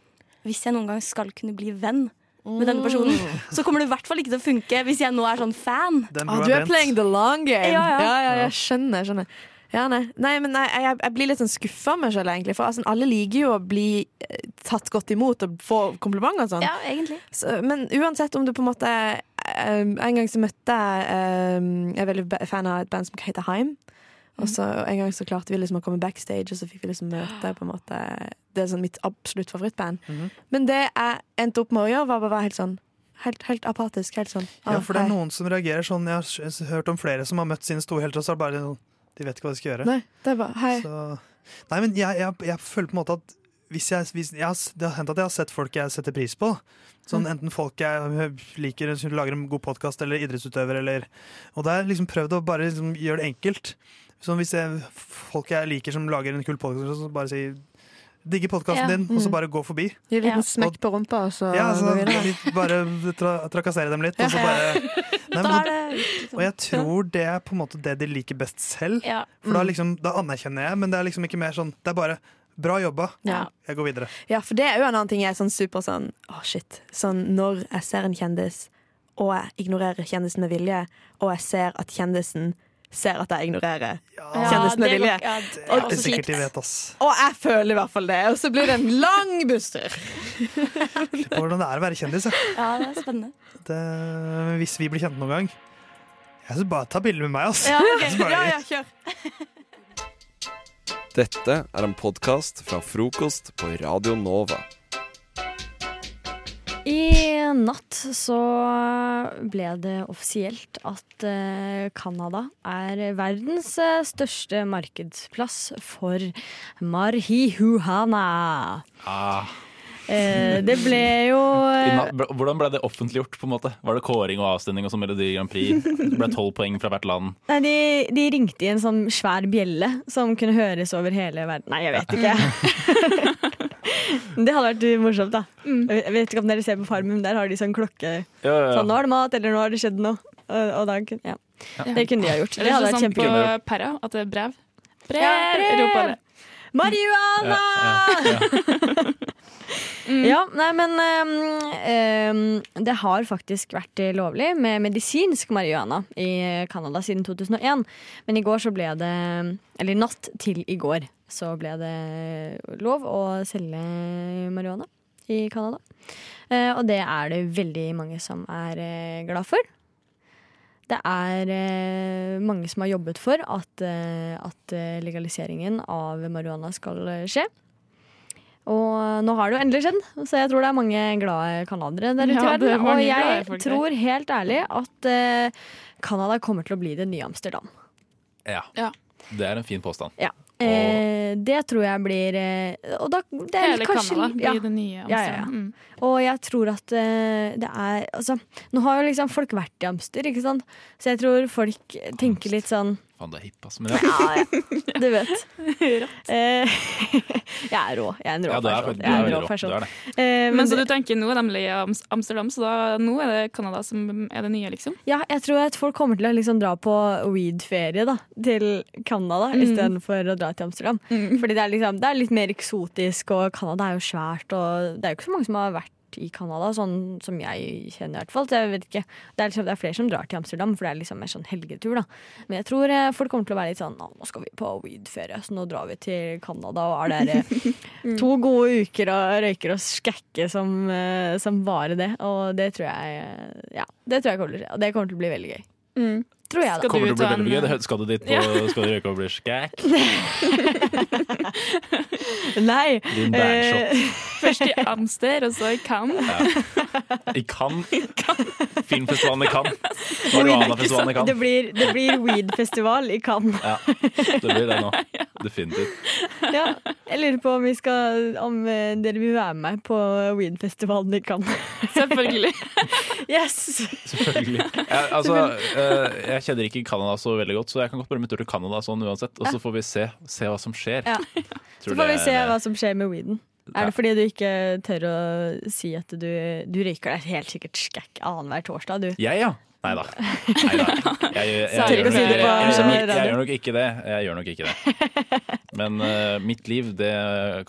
hvis jeg noen gang skal kunne bli venn med denne personen, [LAUGHS] så kommer det i hvert fall ikke til å funke hvis jeg nå er sånn fan. Ah, du er playing the long game. Ja, ja. ja, jeg skjønner. jeg skjønner. Ja, nei. nei, men nei, jeg, jeg blir litt sånn skuffa av meg selv, egentlig. For altså, alle liker jo å bli eh, tatt godt imot og få komplimenter og sånn. Ja, egentlig. Så, men uansett om du på en måte eh, En gang så møtte jeg eh, Jeg er veldig fan av et band som heter Heim. Og så En gang så klarte vi liksom å komme backstage, og så fikk vi liksom møte på en måte Det er sånn mitt absolutt favorittband. Mhm. Men det jeg endte opp med å gjøre, var bare helt sånn Helt, helt apatisk. Helt sånn Ja, for det er hei». noen som reagerer sånn. Jeg har hørt om flere som har møtt sine store helter, og så er det bare sånn De vet ikke hva de skal gjøre. Nei, det er bare Hei. Så, nei, men jeg, jeg, jeg føler på en måte at hvis jeg, hvis jeg, Det har hendt at jeg har sett folk jeg setter pris på. Sånn Enten folk jeg liker, som lager en god podkast, eller idrettsutøver. Eller, og da har jeg liksom prøvd å bare liksom gjøre det enkelt. Sånn Hvis jeg, folk jeg liker som lager en kul podkast, så bare si Digger podkasten Ja. din, og så Mm. bare gå forbi. Gi en liten smekk på rumpa, og så Ja, så, litt, Bare tra trakassere dem litt, og så bare [LAUGHS] Nei, men, Da er det Og jeg tror det er på en måte det de liker best selv. ja. For da, liksom, da anerkjenner jeg, men det er liksom ikke mer sånn Det er bare bra jobba. Ja. Jeg går videre. Ja, for det er jo en annen ting jeg er sånn super sånn Å, shit. Sånn når jeg ser en kjendis, og jeg ignorerer kjendisen med vilje, og jeg ser at kjendisen ser at jeg ignorerer Ja, kjendisene vilje. Ja, det er det sikkert de vet, ass. Og jeg føler i hvert fall det. Og så blir det en lang busstur. Lurer på hvordan det er å være kjendis. Ja, Ja, det er spennende. Det, hvis vi blir kjent noen gang. Jeg skal bare ta bilde med meg, ass. Ja, okay. Bare- Ja, ja, kjør. Dette er en podkast fra frokost på Radio Nova. I natt så ble det offisielt at eh, Canada er verdens eh, største markedsplass for marihuana. Ah, Eh, det ble jo [LAUGHS] Hvordan ble det offentliggjort? på en måte? Var det kåring og avstemning og som Melodi Grand Prix? Det ble tolv poeng fra hvert land. Nei, de, de ringte i en sånn svær bjelle som kunne høres over hele verden. Nei, jeg vet ikke. [LAUGHS] det hadde vært morsomt, da. Jeg vet ikke om dere ser på Farmen, der har de sånn klokke. Ja, ja, ja. Sånn, nå er det mat, eller nå har det skjedd noe. Og, og da, ja. Det kunne de ha gjort. Det hadde vært sånn på. Perra, at det er brev. Brev! Ja, brev! Roper alle. Marihuana! Ja, [LAUGHS] nei, men um, um, det har faktisk vært lovlig med medisinsk marihuana i Canada siden 2001. Men i går så ble det Eller natt til i går så ble det lov å selge marihuana i Canada. Eh, og det er det veldig mange som er eh, glad for. Det er eh, mange som har jobbet for at, eh, at eh, legaliseringen av marihuana skal eh, skje. Og nå har det jo endelig skjedd, så jeg tror det er mange glade canadiere der ute. Ja, i verden. mange Og jeg folk tror helt ærlig at eh, Canada kommer til å bli det nye Amsterdam. Ja. Det er en fin påstand. Ja. Eh, det tror jeg blir eh, Og da det er Hele kanskje- Canada blir ja. det nye Ja, ja, ja. Mm. Og jeg tror at eh, det er Altså, nå har jo liksom folk vært i Amster, ikke sant? Så jeg tror folk tenker litt sånn Faen, det er hipp, altså. Men ja. Ja, ja. Du vet. [LAUGHS] Eh, [LAUGHS] jeg er rå. Jeg er en rå Ja, er, person. er en rå rå. person. Du er det. Eh, Men så det- du tenker nå er de Amsterdam, så da, nå er det Canada som er det nye, liksom? Ja, jeg tror at folk kommer til å liksom dra på weed-ferie da, til Canada Mm. istedenfor å dra til Amsterdam. Fordi det er, liksom, det er litt mer eksotisk, og Canada er jo svært. Og det er jo ikke så mange som har vært i Canada, sånn som jeg kjenner i hvert fall. Så jeg vet ikke. Det er, liksom, det er flere som drar til Amsterdam, for det er liksom mer sånn helgetur. da. Men jeg tror eh, folk kommer til å være litt sånn nå skal vi på weed-ferie, så nå drar vi til Canada og er der eh, [LAUGHS] to gode uker og røyker og skakker som, eh, som bare det. Og det tror jeg Ja, det tror jeg kommer til å skje. Og det kommer til å bli veldig gøy. Tror jeg, da. Kommer det til å bli veldig gøy? Skal du dit på, Ja. skal du røyke og bli skæk? [LAUGHS] Nei. Din. Eh, Først i Amster, og så i Cannes. [LAUGHS] I Cannes. Filmfestivalen i Cannes. [LAUGHS] Marihuanafestivalen i Det Cannes. blir, det blir weedfestival i Cannes. Ja, det blir det nå. Definitivt. [LAUGHS] Ja, jeg lurer på om, vi skal, om eh, dere vil være med på weed-festivalen i Cannes. [LAUGHS] Selvfølgelig. [LAUGHS] Yes! Selvfølgelig. Jeg, altså, eh, jeg kjenner ikke Canada så veldig godt, så jeg kan godt bare tur til Canada sånn uansett. Og så får vi se, se hva som skjer. Ja. Så får vi se hva som skjer med weeden. Ja. Er det fordi du ikke tør å si at du, du røyker deg helt sikkert skækk annenhver torsdag, du? Jeg, ja. Nei da. [LAUGHS] Jeg, gjør nok ikke det. Jeg gjør nok ikke det. Men uh, mitt liv, det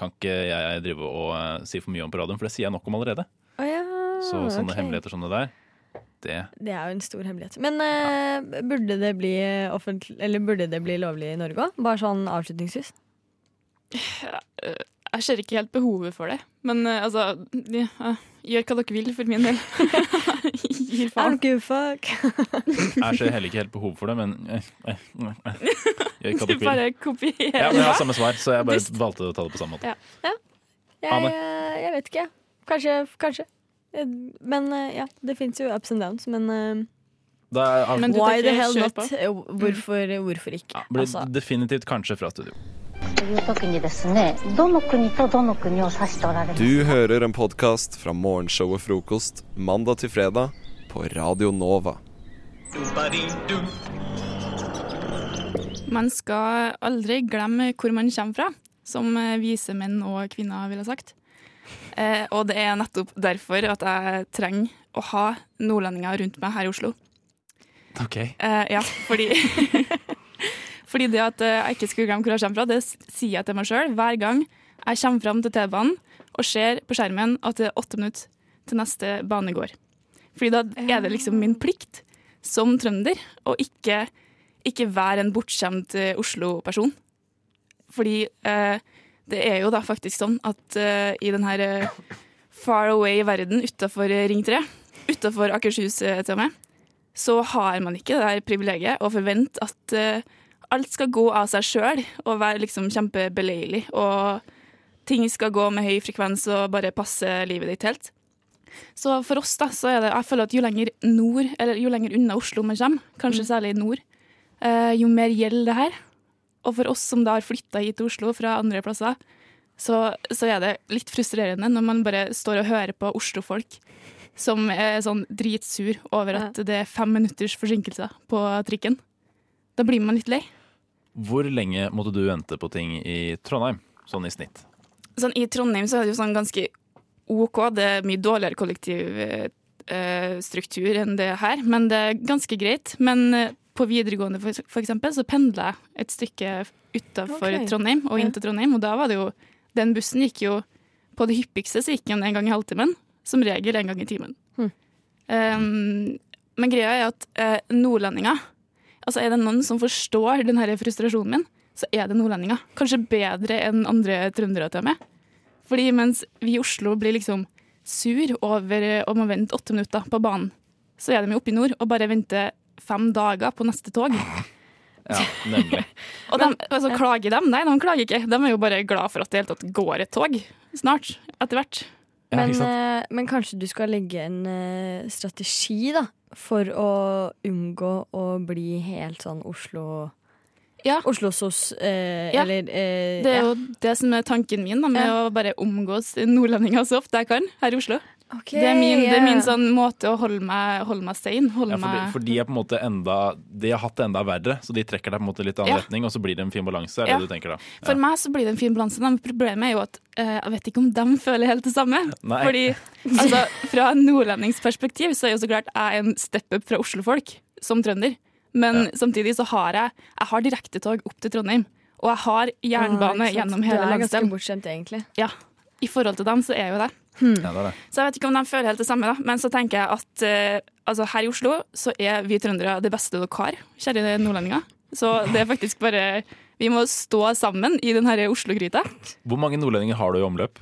kan ikke jeg drive og uh, si for mye om på radioen, for det sier jeg nok om allerede. Oh, ja, Så sånne okay. hemmeligheter som det der, det Det er jo en stor hemmelighet. Men eh, burde, det bli eller burde det bli lovlig i Norge òg? Bare sånn avslutningsvis. Jeg ser ikke helt behovet for det. Men uh, altså, de, uh, gjør hva dere vil for min del. [LAUGHS] Gir I faen. give fuck. [LAUGHS] Jeg ser heller ikke helt behov for det, men eh, [LAUGHS] Du bare kopierer Ja, men jeg har samme svar, så jeg bare valgte å ta det på samme måte. Ja. Jeg, Ane? eh, jeg vet ikke. Kanskje. kanskje. Eh, Men ja, det fins jo ups and downs, men Da er, Men du why the hell not? Hvorfor, hvorfor ikke? blir Altså, definitivt kanskje fra studio. という時にですねどの国とどの国を指しておられます Du hører en podkast fra morgenshowet Frokost mandag til fredag på Radio Nova. Man skal aldri glemme hvor man kommer fra, som eh, vise menn og kvinner ville sagt. Eh, og det er nettopp derfor at jeg trenger å ha nordlendinger rundt meg her i Oslo. Ok. Eh, ja, fordi [LAUGHS] Fordi det at eh, jeg ikke skulle glemme hvor jeg kommer fra, det sier jeg til meg sjøl hver gang jeg kommer fram til T-banen og ser på skjermen at det er åtte minutter til neste bane går. Fordi da er det liksom min plikt som trønder å ikke, ikke være en bortskjemt eh, Oslo-person. Fordi eh, det er jo da faktisk sånn at eh, i den her eh, far away-verden utafor Ring 3, utafor Akershus til og med, så har man ikke det der privilegiet å forvente at alt skal gå av seg sjøl og være liksom kjempebeleilig. Og ting skal gå med høy frekvens og bare passe livet ditt helt. Så for oss da, så er det, jeg føler at jo lenger nord, eller jo lenger unna Oslo man kommer, kanskje særlig nord, eh, jo mer gjelder det her. Og for oss som da har flytta hit til Oslo fra andre plasser, så, så er det litt frustrerende når man bare står og hører på Oslo-folk som er sånn dritsur over at det er fem minutters forsinkelse på trikken. Da blir man litt lei. Hvor lenge måtte du vente på ting i Trondheim, sånn i snitt? Sånn, I Trondheim så er det jo sånn ganske OK. Det er mye dårligere kollektivstruktur enn det her, men det er ganske greit. Men eh, på videregående for, for eksempel, så pendla jeg et stykke utafor okay. Trondheim og inn til Trondheim, og da var det jo Den bussen gikk jo På det hyppigste så gikk den en gang i halvtimen. Som regel en gang i timen. Hmm. Um, men greia er at eh, nordlendinger Altså Er det noen som forstår den her frustrasjonen min, så er det nordlendinger. Kanskje bedre enn andre trøndere til og med. Fordi mens vi i Oslo blir liksom sur over eh, om å vente åtte minutter på banen, så er de oppe i nord og bare venter fem dager på neste tog. Ja, nemlig. [LAUGHS] Og de, altså, klager de? Nei, de klager ikke. De er jo bare glad for at det hele tatt går et tog snart. Etter hvert. Men, eh, men kanskje du skal legge en eh, strategi, da. For å unngå å bli helt sånn Oslo Oslo-sos, eh, Ja. eller eh, Det er ja. jo det som er tanken min, da, med å bare omgås nordlendinger så ofte jeg kan her i Oslo. Det, er min, det er min sånn måte å holde meg, holde meg sane. Holde Ja, for, de, for de er på en måte enda De har hatt det enda verre, så de trekker deg på en måte litt annen Ja. retning, og så blir det en fin balanse, er Ja. det du tenker da? For meg så blir det en fin balanse, men problemet er jo at eh, jeg vet ikke om de føler helt det samme. Nei. Fordi altså, fra nordlendingsperspektiv så er jo så klart jeg en step up fra Oslo-folk som trønder. Men samtidig så har jeg Jeg har direktetog opp til Trondheim. Og jeg har jernbane Ah, gjennom hele landsdelen. Du er ganske bortskjemt, egentlig. Ja. I forhold til dem så er jeg jo det. Ja, det det. Så jeg vet ikke om de føler helt det samme, da. Men så tenker jeg at eh, altså her i Oslo så er vi trøndere det beste dere har, kjære nordlendinger. Så det er faktisk bare Vi må stå sammen i den her Oslo-gryta. Hvor mange nordlendinger har du i omløp?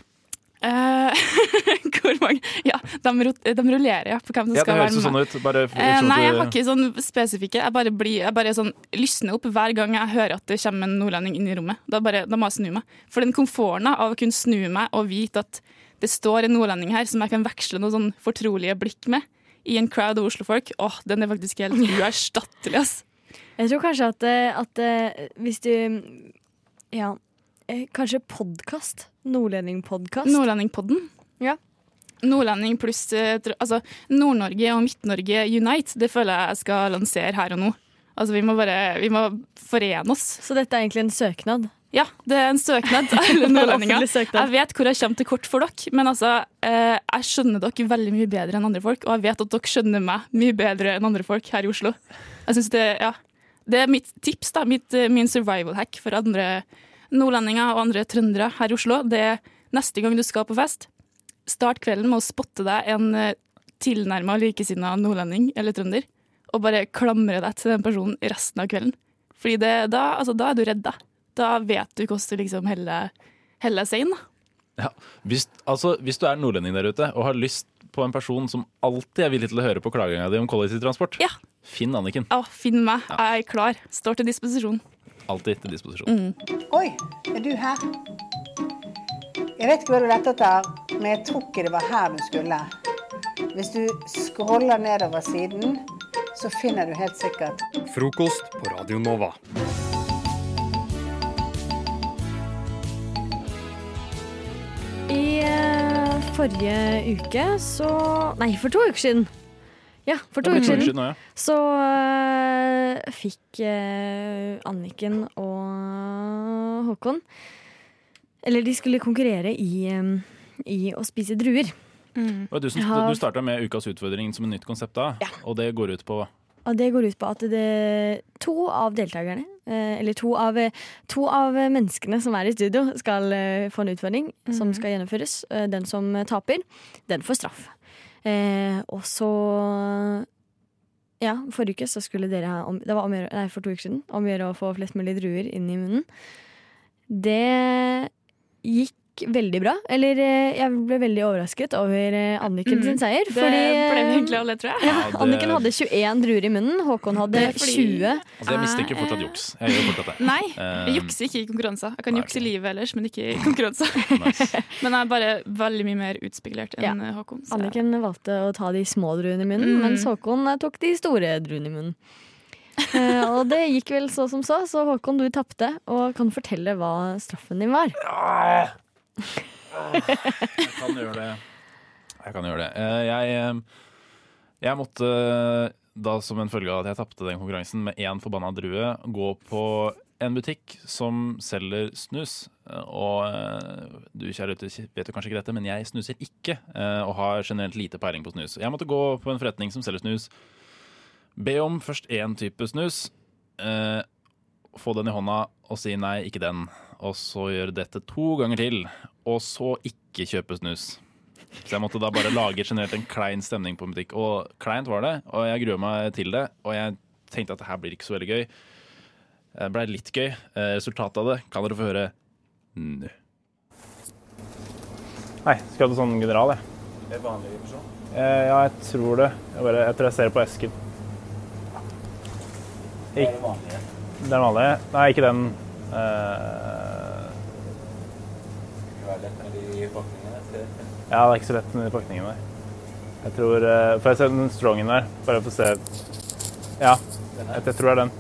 Eh, [LAUGHS] hvor mange Ja, de, de rullerer, ja, på hvem som Ja, det skal være sånn med. ut. Bare, Eh, sånn nei, jeg har ikke sånn spesifikke. Jeg bare, blir, jeg bare sånn, lysner opp hver gang jeg hører at det kommer en nordlending inn i rommet. Da, bare, da må jeg snu meg. For den komforten av å kunne snu meg og vite at det står en nordlending her som jeg kan veksle noen sånn fortrolige blikk med, i en crowd av Oslofolk. åh, den er faktisk helt uerstattelig, ass. Jeg tror kanskje at, eh, at eh, hvis du Ja, eh, kanskje podkast? Nordlendingpodkast? Nordlendingpodden. Ja. Nordlending pluss altså, Nord-Norge og Midt-Norge unite, det føler jeg jeg skal lansere her og nå. Altså, vi må bare vi må forene oss. Så dette er egentlig en søknad? Ja, det er en søknad til alle nordlendinger. Jeg vet hvor jeg kommer til kort for dere, men altså, eh, jeg skjønner dere veldig mye bedre enn andre folk, og jeg vet at dere skjønner meg mye bedre enn andre folk her i Oslo. Jeg synes det, ja, det er mitt tips, da, mitt, eh, min survival hack for andre nordlendinger og andre trøndere her i Oslo. Det er neste gang du skal på fest, start kvelden med å spotte deg en eh, tilnærma likesinna nordlending eller trønder, og bare klamre deg til den personen resten av kvelden. Fordi det, da, altså, da er du redd, da. Vet du hvordan du liksom heller heller seg inn. Ja. Hvis, altså, hvis du er nordlending der ute og har lyst på en person som alltid er villig til å høre på klaginga di om kollektivtransport, finn Anniken. Ja, finn meg. Jeg er klar. Står til disposisjon. Alltid til disposisjon. Mm. Oi, er du her? Jeg vet ikke hva du lette etter, men jeg tror ikke det var her du skulle. Hvis du scroller nedover siden, så finner du helt sikkert Frokost på Radio Nova. Forrige uke så Nei, for to uker siden. Ja, for to ja, uker siden. siden ja. Så uh, fikk uh, Anniken og Håkon Eller de skulle konkurrere i, um, i å spise druer. Mm. du som du starta med ukas utfordring som et nytt konsept da, og det går ut på Og det går ut på at det, to av deltakerne, eller to av, to av menneskene som er i studio, skal eh, få en utfordring som skal gjennomføres. Eh, Den som taper, den får straff. Eh, og så Ja, forrige uke så skulle dere ha om, Det var omgjøre, nei, for to uker siden. Om å gjøre å få flest mulig druer inn i munnen. Det gikk veldig bra. Eller eh, jeg ble veldig overrasket over eh, Anniken mm. sin seier. Det fordi, ble vi eh, egentlig alle, tror jeg. Ja, Ja, det- Anniken hadde 21 druer i munnen. Håkon hadde fordi- 20. Altså, jeg mistenker fortsatt juks. Jeg gjør fortsatt det. [LAUGHS] Nei, jeg jukser ikke i konkurranser. Jeg kan jukse i livet ellers, men ikke i konkurranser. [LAUGHS] [LAUGHS] Men jeg er bare veldig mye mer utspekulert enn Ja. Håkon. så- Anniken valgte å ta de små druene i munnen, Mm. mens Håkon tok de store druene i munnen. uh, og det gikk vel så som så, så Håkon, du tapte. Og kan du fortelle hva straffen din var? Jeg kan gjøre det. Jeg kan gjøre det. Eh, Jeg, eh, jeg måtte eh, da som en følge av at jeg tapte den konkurransen med én forbanna drue, gå på en butikk som selger snus. Og du kjære lytter vet jo kanskje ikke dette, men jeg snuser ikke. Og har generelt lite peiling på snus. Jeg måtte gå på en forretning som selger snus. Be om først én type snus. Få den i hånda og si nei, ikke den. Og så gjøre dette to ganger til. Og så ikke kjøpe snus. Så jeg måtte da bare lage generelt en klein stemning på en butikk. Og kleint var det, og jeg gruer meg til det. Og jeg tenkte at det her blir ikke så veldig gøy. Det blei litt gøy. Eh, Resultatet av det kan dere få høre nå. Hei, skal du sånn general, jeg? Det er vanlig person. Eh, ja, jeg tror det. Jeg, bare, jeg tror jeg ser på esken. Det er. Den vanlige? Nei, ikke den. Pakningene. ja, det er ikke så lett med de pakningene der. Jeg tror uh, Får jeg se den strongen der? Bare for å se. Ja, jeg, jeg tror det er den.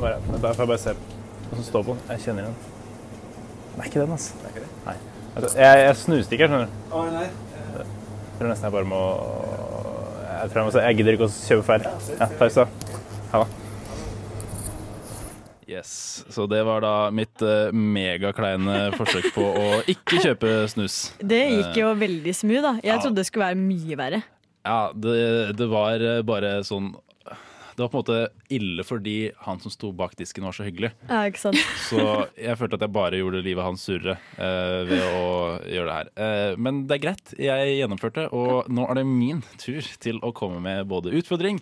Bare, bare får jeg bare se hva som står på den. Jeg kjenner den. Det er ikke den, altså. Det er ikke det? Nei. Jeg, jeg, jeg ikke, skjønner du. Å, nei. Jeg tror nesten jeg bare må Jeg tror. Jeg gidder ikke å kjøpe feil. Ja, pause. Ha det. Yes, Så det var da mitt uh, megakleine forsøk på å ikke kjøpe snus. Det gikk jo veldig smooth, da. Jeg Ja. trodde det skulle være mye verre. Ja, det, det var eh, bare sånn Det var på en måte ille fordi han som sto bak disken var så hyggelig. Ja, ikke sant? [LAUGHS] Så jeg følte at jeg bare gjorde livet hans surere uh, ved å gjøre det her. Uh, men det er greit, jeg gjennomførte, og nå er det min tur til å komme med både utfordring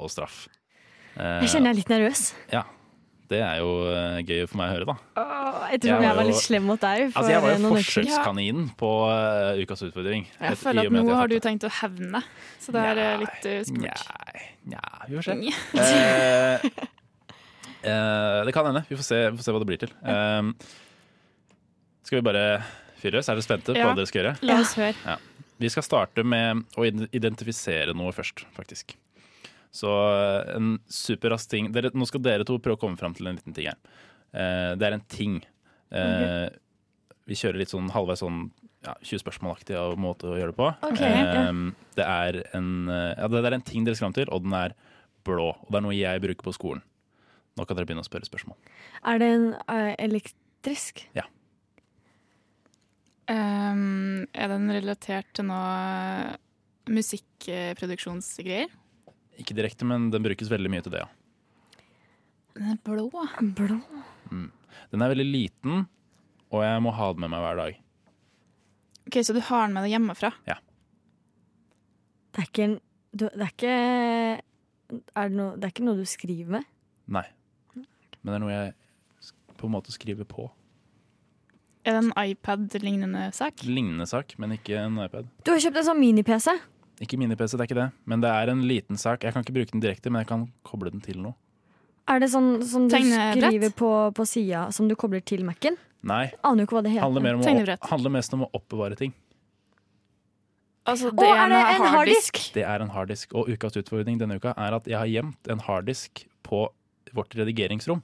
og straff. Eh, Jeg kjenner jeg er litt nervøs. Ja. Det er jo eh, gøy for meg å høre, da. Åh, jeg tror jeg, var litt slem mot deg. For Altså, jeg var jo noen ja. på eh, ukas utfordring. Jeg føler at nå har du tenkt å hevne, så det er eh, litt uh, skummelt. Nja, vi får se. Eh, eh, det kan hende. Vi får se, vi får se hva det blir til. Eh, skal vi bare fyre løs? Er dere spente på Ja. hva dere skal gjøre? La oss høre. Ja. Vi skal starte med å identifisere noe først, faktisk. Så eh, en superrask ting dere, Nå skal dere to prøve å komme fram til en liten ting her. Eh, det er en ting. Eh, Vi kjører litt sånn halvveis sånn ja, 20 spørsmålaktig av måte å gjøre det på. Ok, Eh, ja. det, er en, eh, ja, det er en ting dere skal fram til, og den er blå. Og det er noe jeg bruker på skolen. Nå kan dere begynne å spørre spørsmål. Er det en uh, elektrisk? Ja. Um, er den relatert til noe musikkproduksjonsgreier? Ikke direkte, men den brukes veldig mye til det, ja. Den er blå. Blå? Mm. Den er veldig liten, og jeg må ha den med meg hver dag. Ok, Så du har den med deg hjemmefra? Ja. Det er ikke en du, Det er ikke er det, noe, det er ikke noe du skriver med? Nei. Men det er noe jeg på en måte skriver på. Er det en iPad-lignende sak? Lignende sak, men ikke en iPad. Du har kjøpt en sånn mini-PC. Ikke mini-PC, det er ikke det. Men det er en liten sak. Jeg kan ikke bruke den direkte, men jeg kan koble den til noe. Er det sånn som du skriver på, på sida, som du kobler til Mac-en? Nei. Aner jo ikke hva det heter. Handler, mer om å, handler mest om å oppbevare ting. Altså, det Å, er er det en en harddisk? Det er en harddisk. Og ukas utfordring denne uka er at jeg har gjemt en harddisk på vårt redigeringsrom.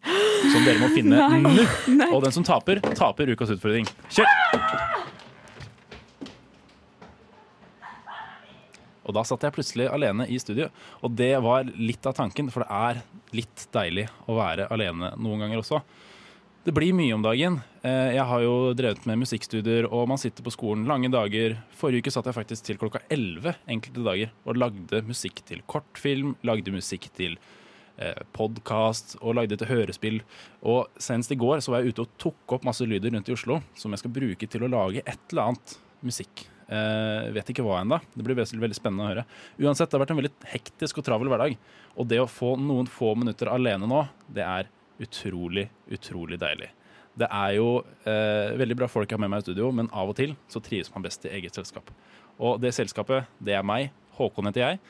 Som dere må finne [LAUGHS] nå. Og den som taper, taper ukas utfordring. Kjør! Og da satt jeg plutselig alene i studio, og det var litt av tanken, for det er litt deilig å være alene noen ganger også. Det blir mye om dagen. Eh, Jeg har jo drevet med musikkstudier, og man sitter på skolen lange dager. Forrige uke satt jeg faktisk til klokka 11 enkelte dager og lagde musikk til kortfilm, lagde musikk til eh, podkast og lagde til hørespill. Og senest i går så var jeg ute og tok opp masse lyder rundt i Oslo som jeg skal bruke til å lage et eller annet musikk. Eh, vet ikke hva ennå. Det blir veldig, veldig spennende å høre. Uansett, det har vært en veldig hektisk og travel hverdag. Og det å få noen få minutter alene nå, det er utrolig, utrolig deilig. Det er jo eh, veldig bra folk jeg har med meg i studio, men av og til så trives man best i eget selskap. Og det selskapet, det er meg. Håkon heter jeg.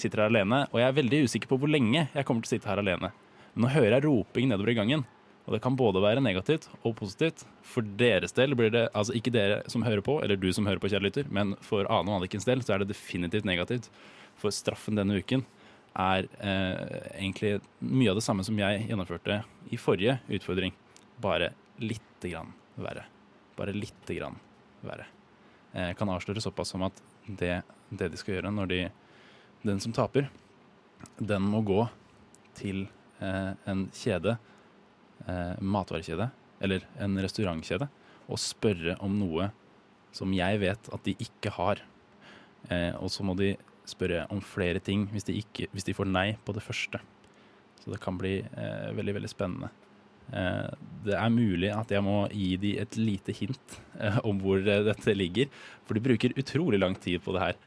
Sitter her alene, og jeg er veldig usikker på hvor lenge jeg kommer til å sitte her alene. Men nå hører jeg roping nedover i gangen. Og det kan både være negativt og positivt. For deres del blir det, altså ikke dere som hører på, eller du som hører på, kjære lytter, men for Ane og Annikens del så er det definitivt negativt. For straffen denne uken er eh, egentlig mye av det samme som jeg gjennomførte i forrige utfordring. Bare lite grann verre. bare lite grann verre. Eh, Jeg kan avsløre såpass som at det, det de skal gjøre når de Den som taper, den må gå til eh, en kjede, eh, matvarekjede, eller en restaurantkjede, og spørre om noe som jeg vet at de ikke har. Eh, og så må de spørre om flere ting hvis de, ikke, hvis de får nei på det første. Så det kan bli eh, veldig, veldig spennende. Eh, det er mulig at jeg må gi de et lite hint eh, om hvor eh, dette ligger, for de bruker utrolig lang tid på det her.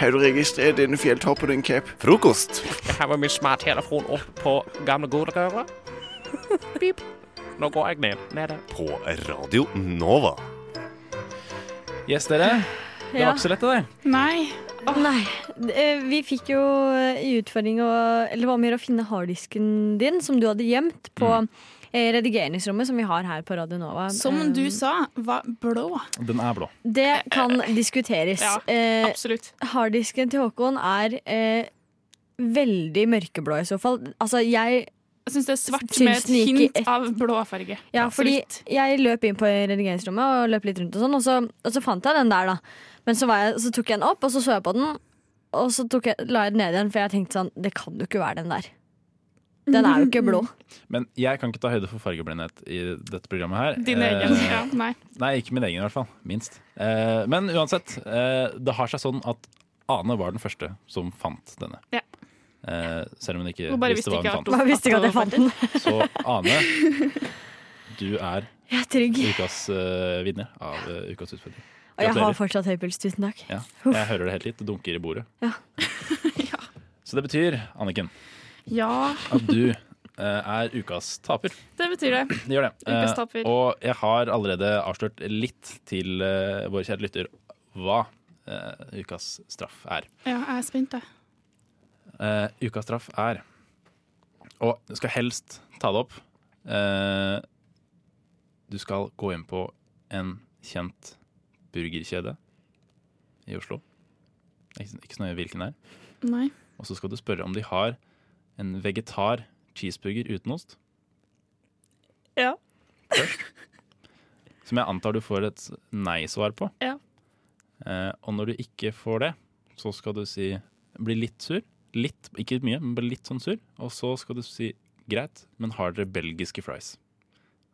Har du registrert denne fjelltoppen, din cap? Frokost. Jeg har min smarttelefon opp på gamle godrøret. Pip. Nå går jeg ned. Nede. På Radio Nova. Yes, dere. Det Ja. var ikke så lett, det der. Nei. Nei. Eh, Vi fikk jo eh, i utfordring å Eller hva med å finne harddisken din, som du hadde gjemt på Mm. eh, redigeringsrommet som vi har her på Radio Nova. Som du sa, var blå. Den er blå. Det kan diskuteres. Ja, Eh, absolutt. Harddisken til Håkon er eh, veldig mørkeblå i så fall. Altså, jeg Jeg syns det er svart med et hint et... av blåfarge. Ja, fordi jeg løp inn på redigeringsrommet og løp litt rundt og sånn, og så, og så fant jeg den der, da. Men så, var jeg, så tok jeg den opp, og så så jeg på den, og så tok jeg, la jeg den ned igjen, for jeg tenkte sånn Det kan jo ikke være den der. Den er jo ikke blå. [LAUGHS] Men jeg kan ikke ta høyde for fargeblindhet i dette programmet her. Din Eh, egen. Ja, nei. Nei, ikke min egen i hvert fall. Minst. Eh, men uansett, eh, det har seg sånn at Ane var den første som fant denne. Ja. Eh, selv om hun ikke bare visste hva ikke hun fant. Bare visste ikke at jeg fant den. Så Ane, du er Jeg er trygg. ukas uh, vinner av uh, ukas utfordring. Og jeg har fortsatt høy puls. Tusen takk. Ja, jeg hører det helt litt. Det dunker i bordet. [LAUGHS] Ja. Så det betyr, Anniken, Ja, at du eh, er ukas taper. det betyr det. Det gjør det. Ukas Eh, taper. og jeg har allerede avslørt litt til uh, vår kjære lytter hva eh, ukas straff er. Ja, jeg er spent, jeg. Eh, ukas straff er Og du skal helst ta det opp. Uh, du skal gå inn på en kjent burgerkjede i Oslo. Ikke, ikke så nøye hvilken det er. Nei. Og så skal du spørre om de har en vegetar cheeseburger uten ost. Ja. Som jeg antar du får et nei-svar på. Ja. Uh, og når du ikke får det, så skal du si bli litt sur. Litt, ikke mye, men bare litt sånn sur. Og så skal du si greit, men har dere belgiske fries?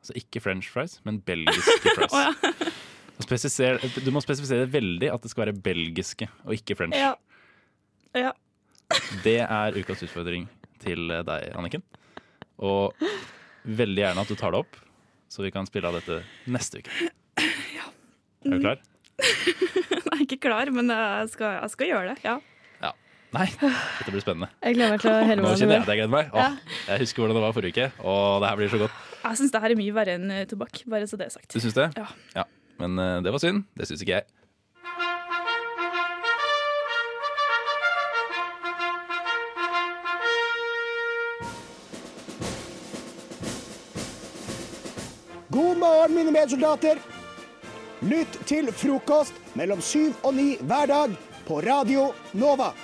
Altså ikke french fries, men belgiske [LAUGHS] fries. Ja. Du må spesifisere veldig at det skal være belgiske og ikke french. Ja. ja. Det er ukas utfordring til deg, Anniken. Og veldig gjerne at du tar det opp, så vi kan spille av dette neste uke. Er du klar? [LAUGHS] Jeg er ikke klar, men jeg skal, jeg skal gjøre det. Ja. Nei, dette blir spennende. Jeg gleder meg til å høre Nå kjenner jeg det at jeg gleder meg. Åh, jeg husker hvordan det var forrige uke, og det her blir så godt. Jeg syns det her er mye verre enn eh, tobakk, bare så det er sagt. Du syns det? Ja. Men eh, det var synd. Det syns ikke jeg. God morgen, mine medsoldater. Lytt til frokost mellom syv og ni hver dag på Radio Nova.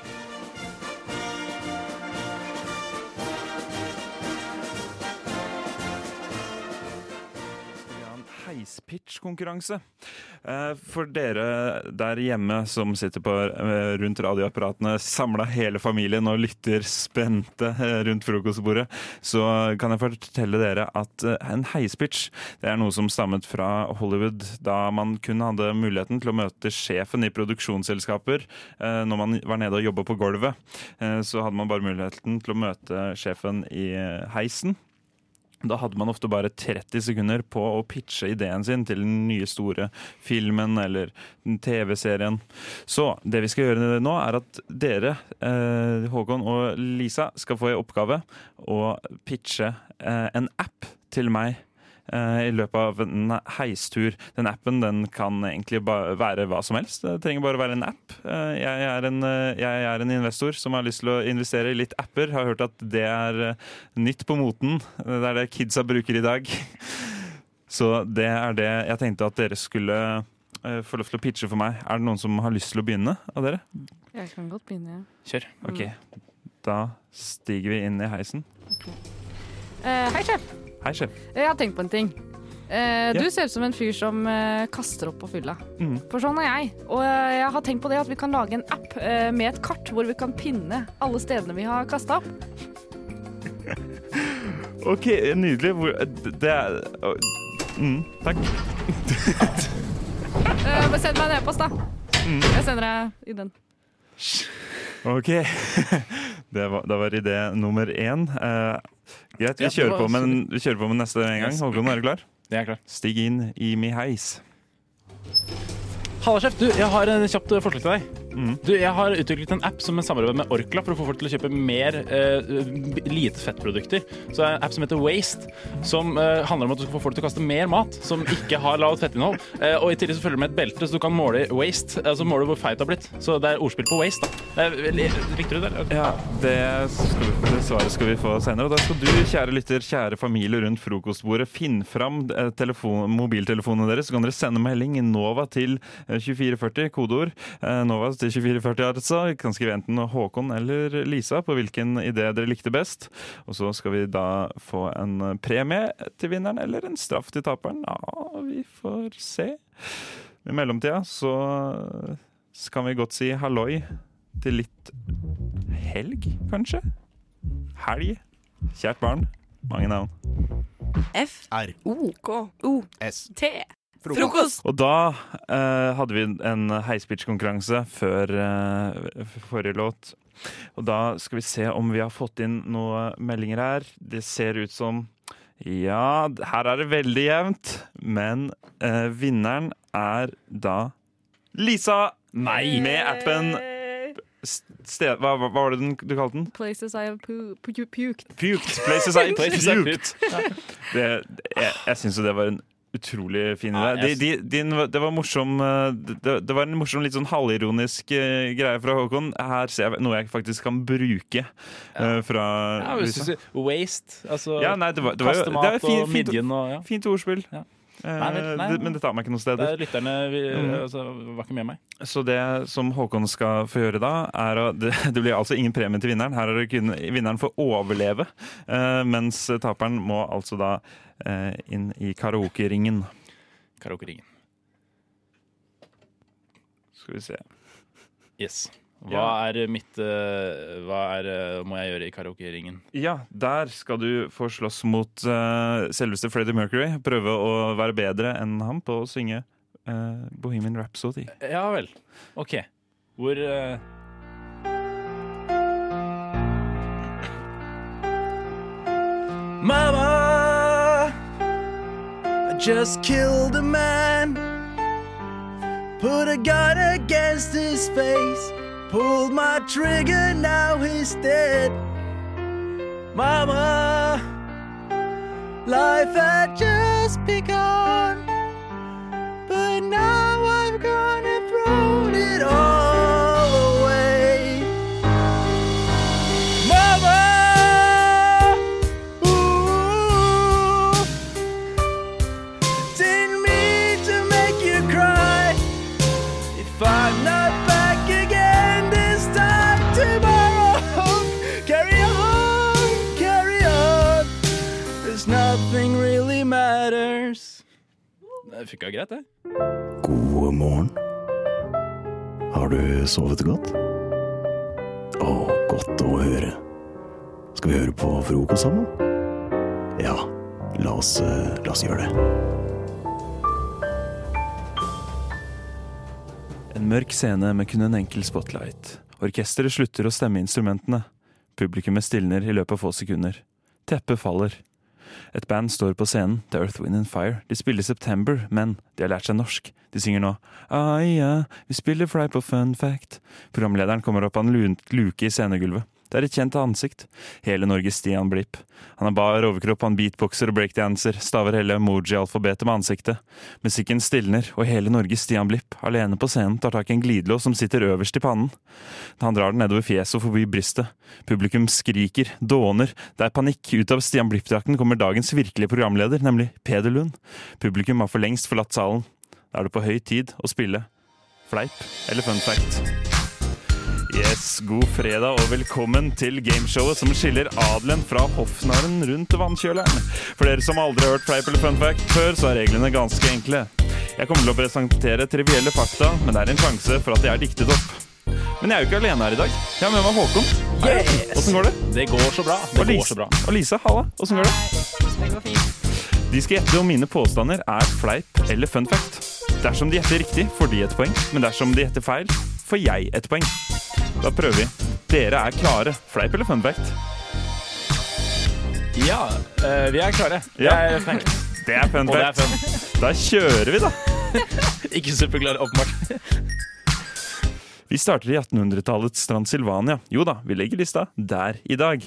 Heispitch-konkurranse. Eh, For dere der hjemme som sitter på, eh, rundt radioapparatene, samla hele familien og lytter spente eh, rundt frokostbordet, så kan jeg fortelle dere at en heispitch det er noe som stammet fra Hollywood, da man kun hadde muligheten til å møte sjefen i produksjonsselskaper når man var nede og jobba på gulvet. Så hadde man bare muligheten til å møte sjefen i heisen. Da hadde man ofte bare 30 sekunder på å pitche ideen sin til den nye store filmen eller TV-serien. Så det vi skal gjøre nå, er at dere, eh, Håkon og Lisa, skal få i oppgave å pitche eh, en app til meg. Eh, I løpet av en heistur. Den appen den kan egentlig bare være hva som helst. Det trenger bare å være en app. Eh, Jeg er en, eh, jeg er en investor som har lyst til å investere i litt apper. Har hørt at det er nytt på moten. Det er det kidsa bruker i dag. [LAUGHS] Så det er det jeg tenkte at dere skulle få lov til å pitche for meg. Er det noen som har lyst til å begynne av dere? Jeg kan godt begynne. Kjør. Ok, da stiger vi inn i heisen. Eh, hei, sjef. Hei, sjef. Jeg har tenkt på en ting. Eh, Ja. Du ser ut som en fyr som eh, kaster opp på fylla. Mm. For sånn er jeg. Og eh, jeg har tenkt på det at vi kan lage en app eh, med et kart hvor vi kan pinne alle stedene vi har kasta opp. [LAUGHS] OK, nydelig. Det er mm, Takk. [LAUGHS] Eh, send meg en e-post, da. Mm. Jeg sender deg i den. OK. [LAUGHS] Det var, da var idé nummer én. Greit, vi kjører, på med, vi kjører på med neste en gang. Håkon, er du klar? Jeg er klar. Stig inn i mi heis. Halla, sjef. Du, jeg har en kjapt forslag til deg. Mm. Du, jeg har utviklet en app som er samarbeid med Orkla for å få folk til å kjøpe mer eh, lite fettprodukter. Så det er en app som heter Waste, som eh, handler om at du skal få folk til å kaste mer mat som ikke har lavt fettinnhold. [LAUGHS] Eh, og i tillegg så følger det med et belte, så du kan måle waste, altså måle hvor feit du har blitt. Så det er ordspill på waste, da. Eh, Likte du det? Ja, det, vi, det svaret skal vi få senere. Og da skal du, kjære lytter, kjære familie rundt frokostbordet, finne fram eh, telefon, mobiltelefonene deres. Så kan dere sende melding i Nova til eh, 2440, kodeord. Eh, Nova til 2440, altså. Kan skrive enten Håkon eller Lisa på hvilken idé dere likte best. Og så skal vi da få en premie til vinneren, eller en straff til taperen. Ja, vi får se. I mellomtida så kan vi godt si halloi til litt helg, kanskje? Helg. Kjært barn. Mange navn. F. R. O. K. O. S. T. Frokost. Og da eh, hadde vi en heispitch-konkurranse før eh, forrige låt. Og da skal vi se om vi har fått inn noen meldinger her. Det ser ut som Ja, her er det veldig jevnt. Men eh, vinneren er da Lisa! Nei! Med appen sted, hva, hva var det den, du kalte den? Places I have pu pu puked. Puked. Places I [LAUGHS] have puked. Det, jeg jeg syns jo det var en utrolig fin idé. Ja, De, jeg- de, din, det var morsom eh, det, det var en morsom, litt sånn halvironisk eh, greie fra Håkon. Her ser jeg noe jeg faktisk kan bruke eh, fra Ja, hvis du waste, altså Ja, nei, det var, det var, jo- mat det er fint, og midjen og ja. fint ordspill. Ja. Eh, Nei, vel, nei, men det tar meg ikke noen steder. Det lytterne vi, Mm. altså, var ikke med meg. Så det som Håkon skal få gjøre da, er å [LAUGHS] Det, det blir altså ingen premie til vinneren. Her er det kun vinneren får overleve, eh, mens taperen må altså da eh, inn i karaokeringen. Karaokeringen. Skal vi se. Yes. Hva er mitt uh, Hva er, uh, må jeg gjøre i karaokeringen? Ja, der skal du få slåss mot uh, selveste Freddie Mercury. Prøve å være bedre enn ham på å synge eh, Bohemian Rhapsody. Ja vel. OK. Hvor eh, Mama, I just killed a man. Put a gun against his face. Pulled my trigger, now he's dead. Mama, life had just begun. But now I've gone and thrown it all matters. Det funka greit, det. God morgen. Har du sovet godt? Å, godt å høre. Skal vi høre på frokost sammen? Ja, la oss, eh, la oss gjøre det. En mørk scene med kun en enkel spotlight. Orkesteret slutter å stemme instrumentene. Publikummet stilner i løpet av få sekunder. Teppet faller. Et band står på scenen, The Earth, Wind and Fire. De spiller September, men de har lært seg norsk. De synger nå ja, vi spiller deg på fun fact. Programlederen kommer opp av en luke i scenegulvet. Det er et kjent ansikt. Hele Norges Stian Blipp. Han har bar overkropp, han beatboxer og breakdanser, staver hele emoji-alfabetet med ansiktet. Musikken stilner, og hele Norges Stian Blipp, alene på scenen, tar tak i en glidelås som sitter øverst i pannen. Han drar den nedover fjeset og forbi brystet. Publikum skriker, dåner. Det er panikk. Ut av Stian Blipp-drakten kommer dagens virkelige programleder, nemlig Peder Lund. Publikum har for lengst forlatt salen. Da er det på høy tid å spille fleip eller fun fact. Yes, god fredag og velkommen til gameshowet som skiller adelen fra hoffnarren rundt vannkjøleren. For dere som aldri har hørt fleip eller fun fact før, så er reglene ganske enkle. Jeg kommer til å presentere trivielle fakta, men det er en sjanse for at de er diktet opp. Men jeg er jo ikke alene her i dag. Jeg har med meg Håkon. Åssen yes. går det? Det går så bra. Det Og går Lise, så bra. og Lise halla. Åssen går det? Det går fint. De skal gjette om mine påstander er fleip eller fun fact. Dersom de gjetter riktig, får de et poeng, men dersom de gjetter feil, får jeg et poeng. Da prøver vi. Dere er klare. Fleip eller fun fact? Ja, eh, vi er klare. Det Ja. er fact. Det er fun Og det er fact. fun. Da kjører vi, da. [LAUGHS] Ikke superklare, åpenbart. Vi starter i 1800-tallets Transilvania. Jo da, vi legger lista der i dag.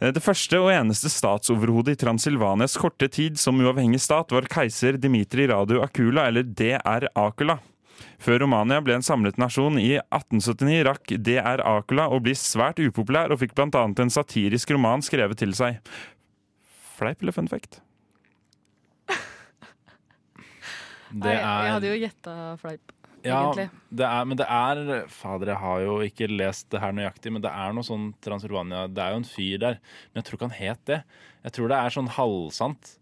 Eh, Det første og eneste statsoverhodet i Transilvanias korte tid som uavhengig stat var keiser Dimitri Radio Akula, eller DR Akula. Før Romania ble en samlet nasjon i 1879, rakk DR Akula å bli svært upopulær og fikk bl.a. en satirisk roman skrevet til seg. Fleip eller fun fact? [LAUGHS] Det Nei, Jeg hadde er jo gjetta fleip, ja, det er, men det er Fader, jeg har jo ikke lest det her nøyaktig, men det er noe sånn Transylvania Det er jo en fyr der, men jeg tror ikke han het det. Jeg tror det er sånn halvsant.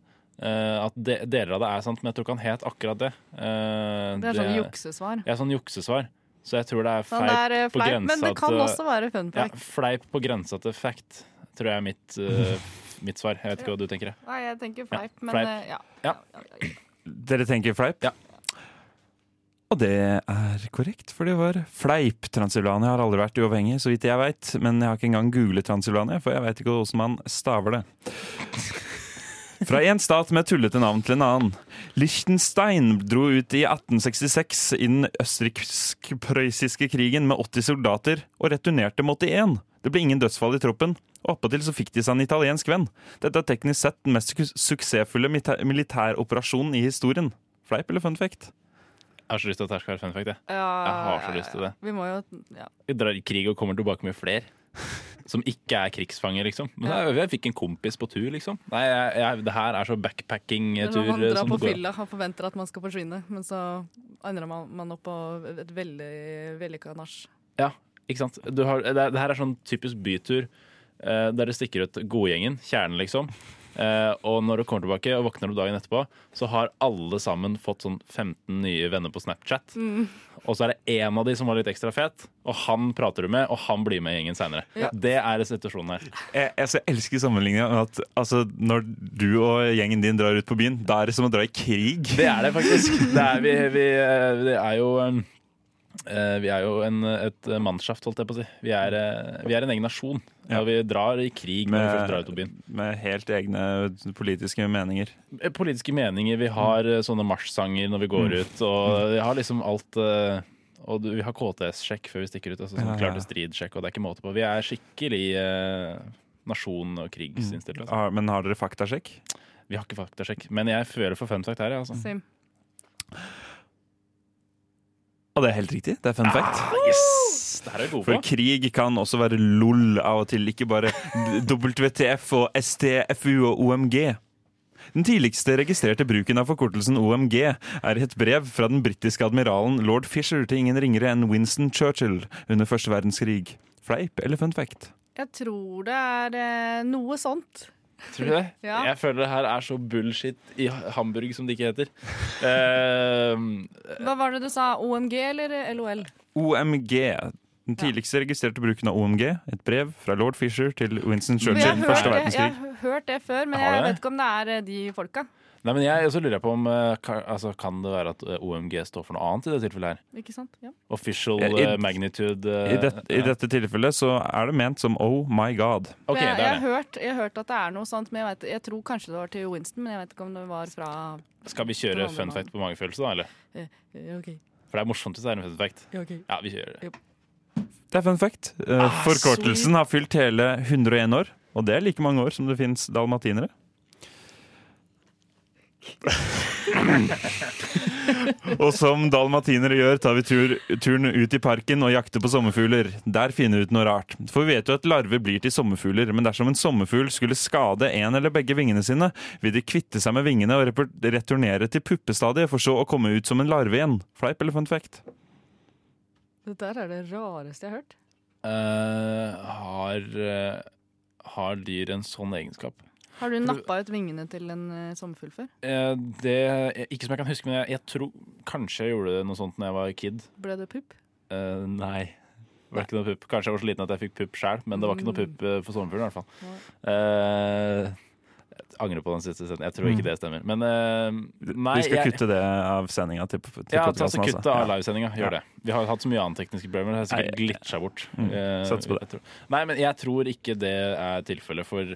Eh, at de, deler av det er sant, men jeg tror ikke han het akkurat det. Uh, Det er sånn juksesvar. Ja, sånn juksesvar. Så jeg tror det er feip, fleip, det er, eh, på fleip, grensa men det kan til- også være fun Ja, fact. fleip på grensa til fact, tror jeg er mitt, [LAUGHS] mitt svar. Jeg vet ikke hva du tenker. Nei, jeg tenker fleip, men fleip. ja. Ja. Dere tenker fleip? Ja. Og det er korrekt, for det var fleip. Transylvania har aldri vært uavhengig, så vidt jeg veit. Men jeg har ikke engang googlet Transylvania, for jeg veit ikke hvordan man staver det. Fra én stat med tullete navn til en annen. Liechtenstein dro ut i 1866 i den østerriksk-prøyssiske krigen med 80 soldater, og returnerte med 81. Det ble ingen dødsfall i troppen, og oppåtil så fikk de seg en italiensk venn. Dette er teknisk sett den mest suksessfulle militæroperasjonen i historien. Fleip eller fun fact? Jeg har så lyst til at det skal være fun fact. Jeg, Ja, jeg har så ja, lyst til det. Vi må jo ja. Vi drar i krig og kommer tilbake med flere. Som ikke er krigsfanger, liksom. Men Ja. jeg, jeg fikk en kompis på tur, liksom. Nei, jeg, jeg, det her er så backpacking-tur. man drar på fylla og forventer at man skal forsvinne, men så ender man, man opp på et veldig vellykka nach. Ja, ikke sant. Du har, det, det her er sånn typisk bytur Uh, der det stikker ut godgjengen, kjernen liksom. Eh, og når du kommer tilbake og våkner opp dagen etterpå, så har alle sammen fått sånn 15 nye venner på Snapchat. Mm. Og så er det én av de som var litt ekstra fet, og han prater du med, og han blir med i gjengen seinere. Ja. Det er situasjonen her. Jeg, altså, jeg elsker sammenligninga. At altså, når du og gjengen din drar ut på byen, da er det som å dra i krig. Det er det faktisk. Det er, vi, vi, eh, det er jo um, Vi er jo en, et mannskaft, holdt jeg på å si. Vi er, eh, vi er en egen nasjon. Og vi drar i krig når vi først drar ut av byen. med helt egne politiske meninger. Eh, Politiske meninger. Vi har mm. sånne marsjsanger når vi går Mm. ut. Og vi har liksom alt eh, Og vi har KTS-sjekk før vi stikker ut. Altså sånn Ja, ja. klar til strid-sjekk, og det er ikke måte på. Vi er skikkelig eh, nasjon- og krigsinnstilt. Altså. Har- Men har dere faktasjekk? Vi har ikke faktasjekk. Men jeg føler for fun fact her, jeg, altså. Same. Og det er helt riktig. Det er fun fact. Ah, yes! Er For krig kan også være LOL av og til, ikke bare [LAUGHS] WTF og STFU og OMG. Den tidligste registrerte bruken av forkortelsen OMG er i et brev fra den britiske admiralen lord Fisher til ingen ringere enn Winston Churchill under første verdenskrig. Fleip eller fun fact? Jeg tror det er eh, noe sånt. Tror du det? [LAUGHS] Ja. Jeg føler det her er så bullshit i Hamburg, som det ikke heter. Uh, Hva var det du sa? OMG eller LOL? OMG. Den tidligste registrerte bruken av OMG. Et brev fra lord Fisher til Winston Jeg har, hørt, det, jeg, har hørt det før, men jeg vet ikke om det er eh, de folka. Nei, men jeg også lurer på om eh, kan, altså, Kan det være at eh, OMG står for noe annet i det tilfellet her? Ikke sant? Ja. Official Ja, i- eh, magnitude I, det, I dette tilfellet så er det ment som oh my god. Okay, jeg, det jeg, har hørt, jeg har hørt at det er noe sånt, men jeg, vet, jeg tror kanskje det var til Winston. Men jeg vet ikke om det var fra Skal vi kjøre fun fact på magefølelse, da? eller? eh, okay. OK. For det er morsomt hvis det er en fun fact. Ja, ok. Ja, vi kjører det. Det er fun fact. Ah, Forkortelsen sweet. har fylt hele 101 år, og det er like mange år som det fins dalmatinere. Og som dalmatinere gjør, tar vi tur, turen ut i parken og jakter på sommerfugler. Der finner vi ut noe rart. For vi vet jo at larver blir til sommerfugler, men dersom en sommerfugl skulle skade en eller begge vingene sine, vil de kvitte seg med vingene og returnere til puppestadiet, for så å komme ut som en larve igjen. Fleip eller fun fact? Det der er det rareste jeg har hørt. Uh, har, uh, har dyr en sånn egenskap? Har du nappa ut vingene til en uh, sommerfugl før? Eh, det, ikke som jeg kan huske, men jeg, jeg tror kanskje jeg gjorde noe sånt da jeg var kid. Ble det pupp? Eh, nei. Det var ikke noe pupp. Kanskje jeg var så liten at jeg fikk pupp sjæl, men det var ikke noe pupp eh, for sommerfuglen. i hvert fall. Eh, jeg angrer på den siste sendingen. Jeg tror ikke Mm. det stemmer. Men uh, nei, Vi skal jeg- kutte det av sendinga til, til Ja, ta podcasten så kutt det av livesendinga. Gjør Ja. det. Vi har hatt så mye annet tekniske problemer. Det har sikkert glitcha bort. Mm, Eh, satser på det. Nei, men jeg tror ikke det er tilfellet. For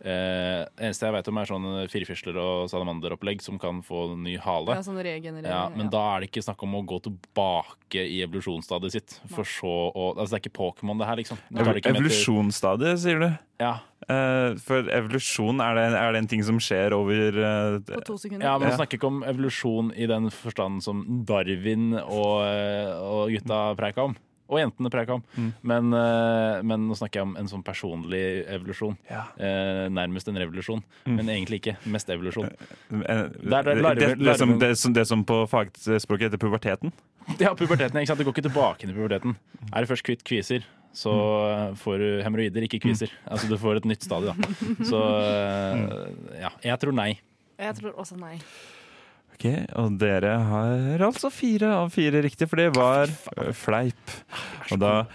eh, eneste jeg vet om, er sånne firfisler og salamanderopplegg som kan få ny hale. Ja, sånn. Ja, men ja. da er det ikke snakk om å gå tilbake i evolusjonsstadiet sitt. For så å Altså, det er ikke Pokémon, det her, liksom. Du Evolusjonsstadiet, sier du? Ja. Eh, for evolusjon, er det, er det en ting som skjer over eh, På to sekunder. Ja, men. Vi snakker ikke om evolusjon i den forstand som Darwin og, eh, og gutta preika om. Og jentene preika om. Mm. Men, eh, men nå snakker jeg om en sånn personlig evolusjon. Ja. Eh, nærmest en revolusjon. Mm. Men egentlig ikke. Mest evolusjon. Der- der det, larver- det, det, som, det, som, det som på fagspråket heter puberteten? Ja, puberteten. ikke sant? Det går ikke tilbake inn i puberteten. Er du først kvitt kviser, så Mm. eh, får du hemoroider, ikke kviser. Altså du får et nytt stadie, da. [LAUGHS] Så eh, ja, jeg tror nei. Jeg tror også nei. Ok, Og dere har altså fire av fire riktig, for det var eh, fleip. Og da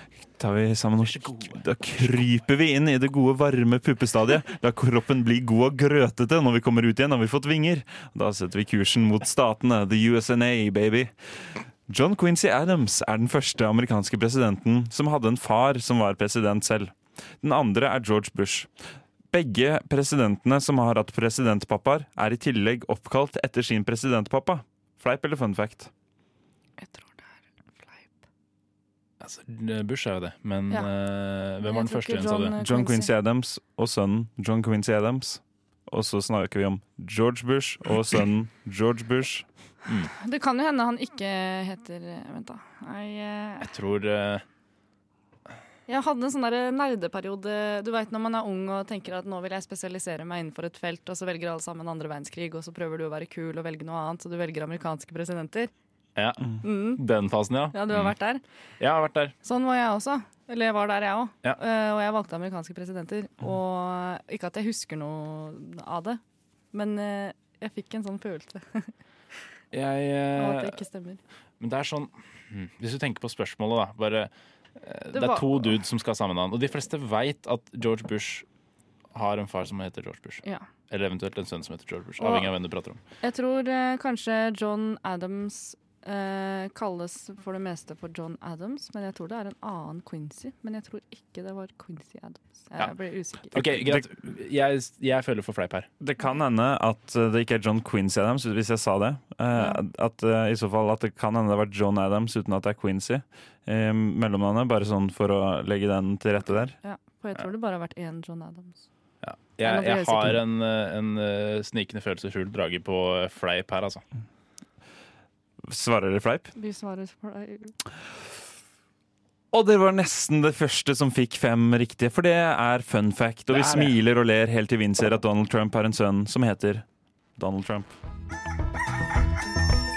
tar vi sammen og Da kryper vi inn i det gode, varme puppestadiet. [LAUGHS] Da kroppen blir god og grøtete når vi kommer ut igjen, har vi fått vinger. Da setter vi kursen mot statene. The USNA, baby. John Quincy Adams er den første amerikanske presidenten som hadde en far som var president selv. Den andre er George Bush. Begge presidentene som har hatt presidentpappaer, er i tillegg oppkalt etter sin presidentpappa. Fleip eller fun fact? Jeg tror det er fleip. Altså, Bush er jo det, men Ja. uh, hvem var den første igjen, sa John, du? eh, John Quincy. Quincy Adams og sønnen John Quincy Adams. Og så snakker vi om George Bush og sønnen George Bush. Det kan jo hende han ikke heter eh, Vent, da. Nei, uh... Jeg tror eh, jeg hadde en sånn der nerdeperiode. Du veit når man er ung og tenker at nå vil jeg spesialisere meg innenfor et felt, og så velger alle sammen andre verdenskrig, og så prøver du å være kul og velge noe annet, så du velger amerikanske presidenter. Ja, Mm. den fasen, ja. Ja, du har vært der. Jeg har vært der. Sånn var jeg også. Eller jeg var der, jeg òg. Ja. og jeg valgte amerikanske presidenter. Og ikke at jeg husker noe av det, men uh, jeg fikk en sånn følelse Jeg, [LAUGHS] av eh, at det ikke stemmer. Men det er sånn hmm, Hvis du tenker på spørsmålet, da. Bare, eh, det, var- er to dudes som skal ha samme navn. Og de fleste veit at George Bush har en far som heter George Bush. Ja. Eller eventuelt en sønn som heter George Bush. Og- Avhengig av hvem du prater om. Jeg tror eh, kanskje John Adams eh, kalles for det meste for John Adams, men jeg tror det er en annen Quincy. Men jeg tror ikke det var Quincy Adams. Jeg Ja. ble usikker. Ok, Greit. Jeg, jeg føler for fleip her. Det kan hende at eh, det ikke er John Quincy Adams, hvis jeg sa det. Eh, At eh, i så fall at det kan hende det var John Adams uten at det er Quincy. Eh, mellomnavnet, bare sånn for å legge den til rette der. Ja, for jeg tror det bare har vært én John Adams. Jeg, jeg jeg har en, eh, en snikende snikende skjult drage på eh, fleip her, altså. Svarer dere fleip? Vi svarer deg. Og det var nesten det første som fikk fem riktige, for det er fun fact. Og vi er smiler og ler helt til vi innser at Donald Trump har en sønn som heter Donald Trump.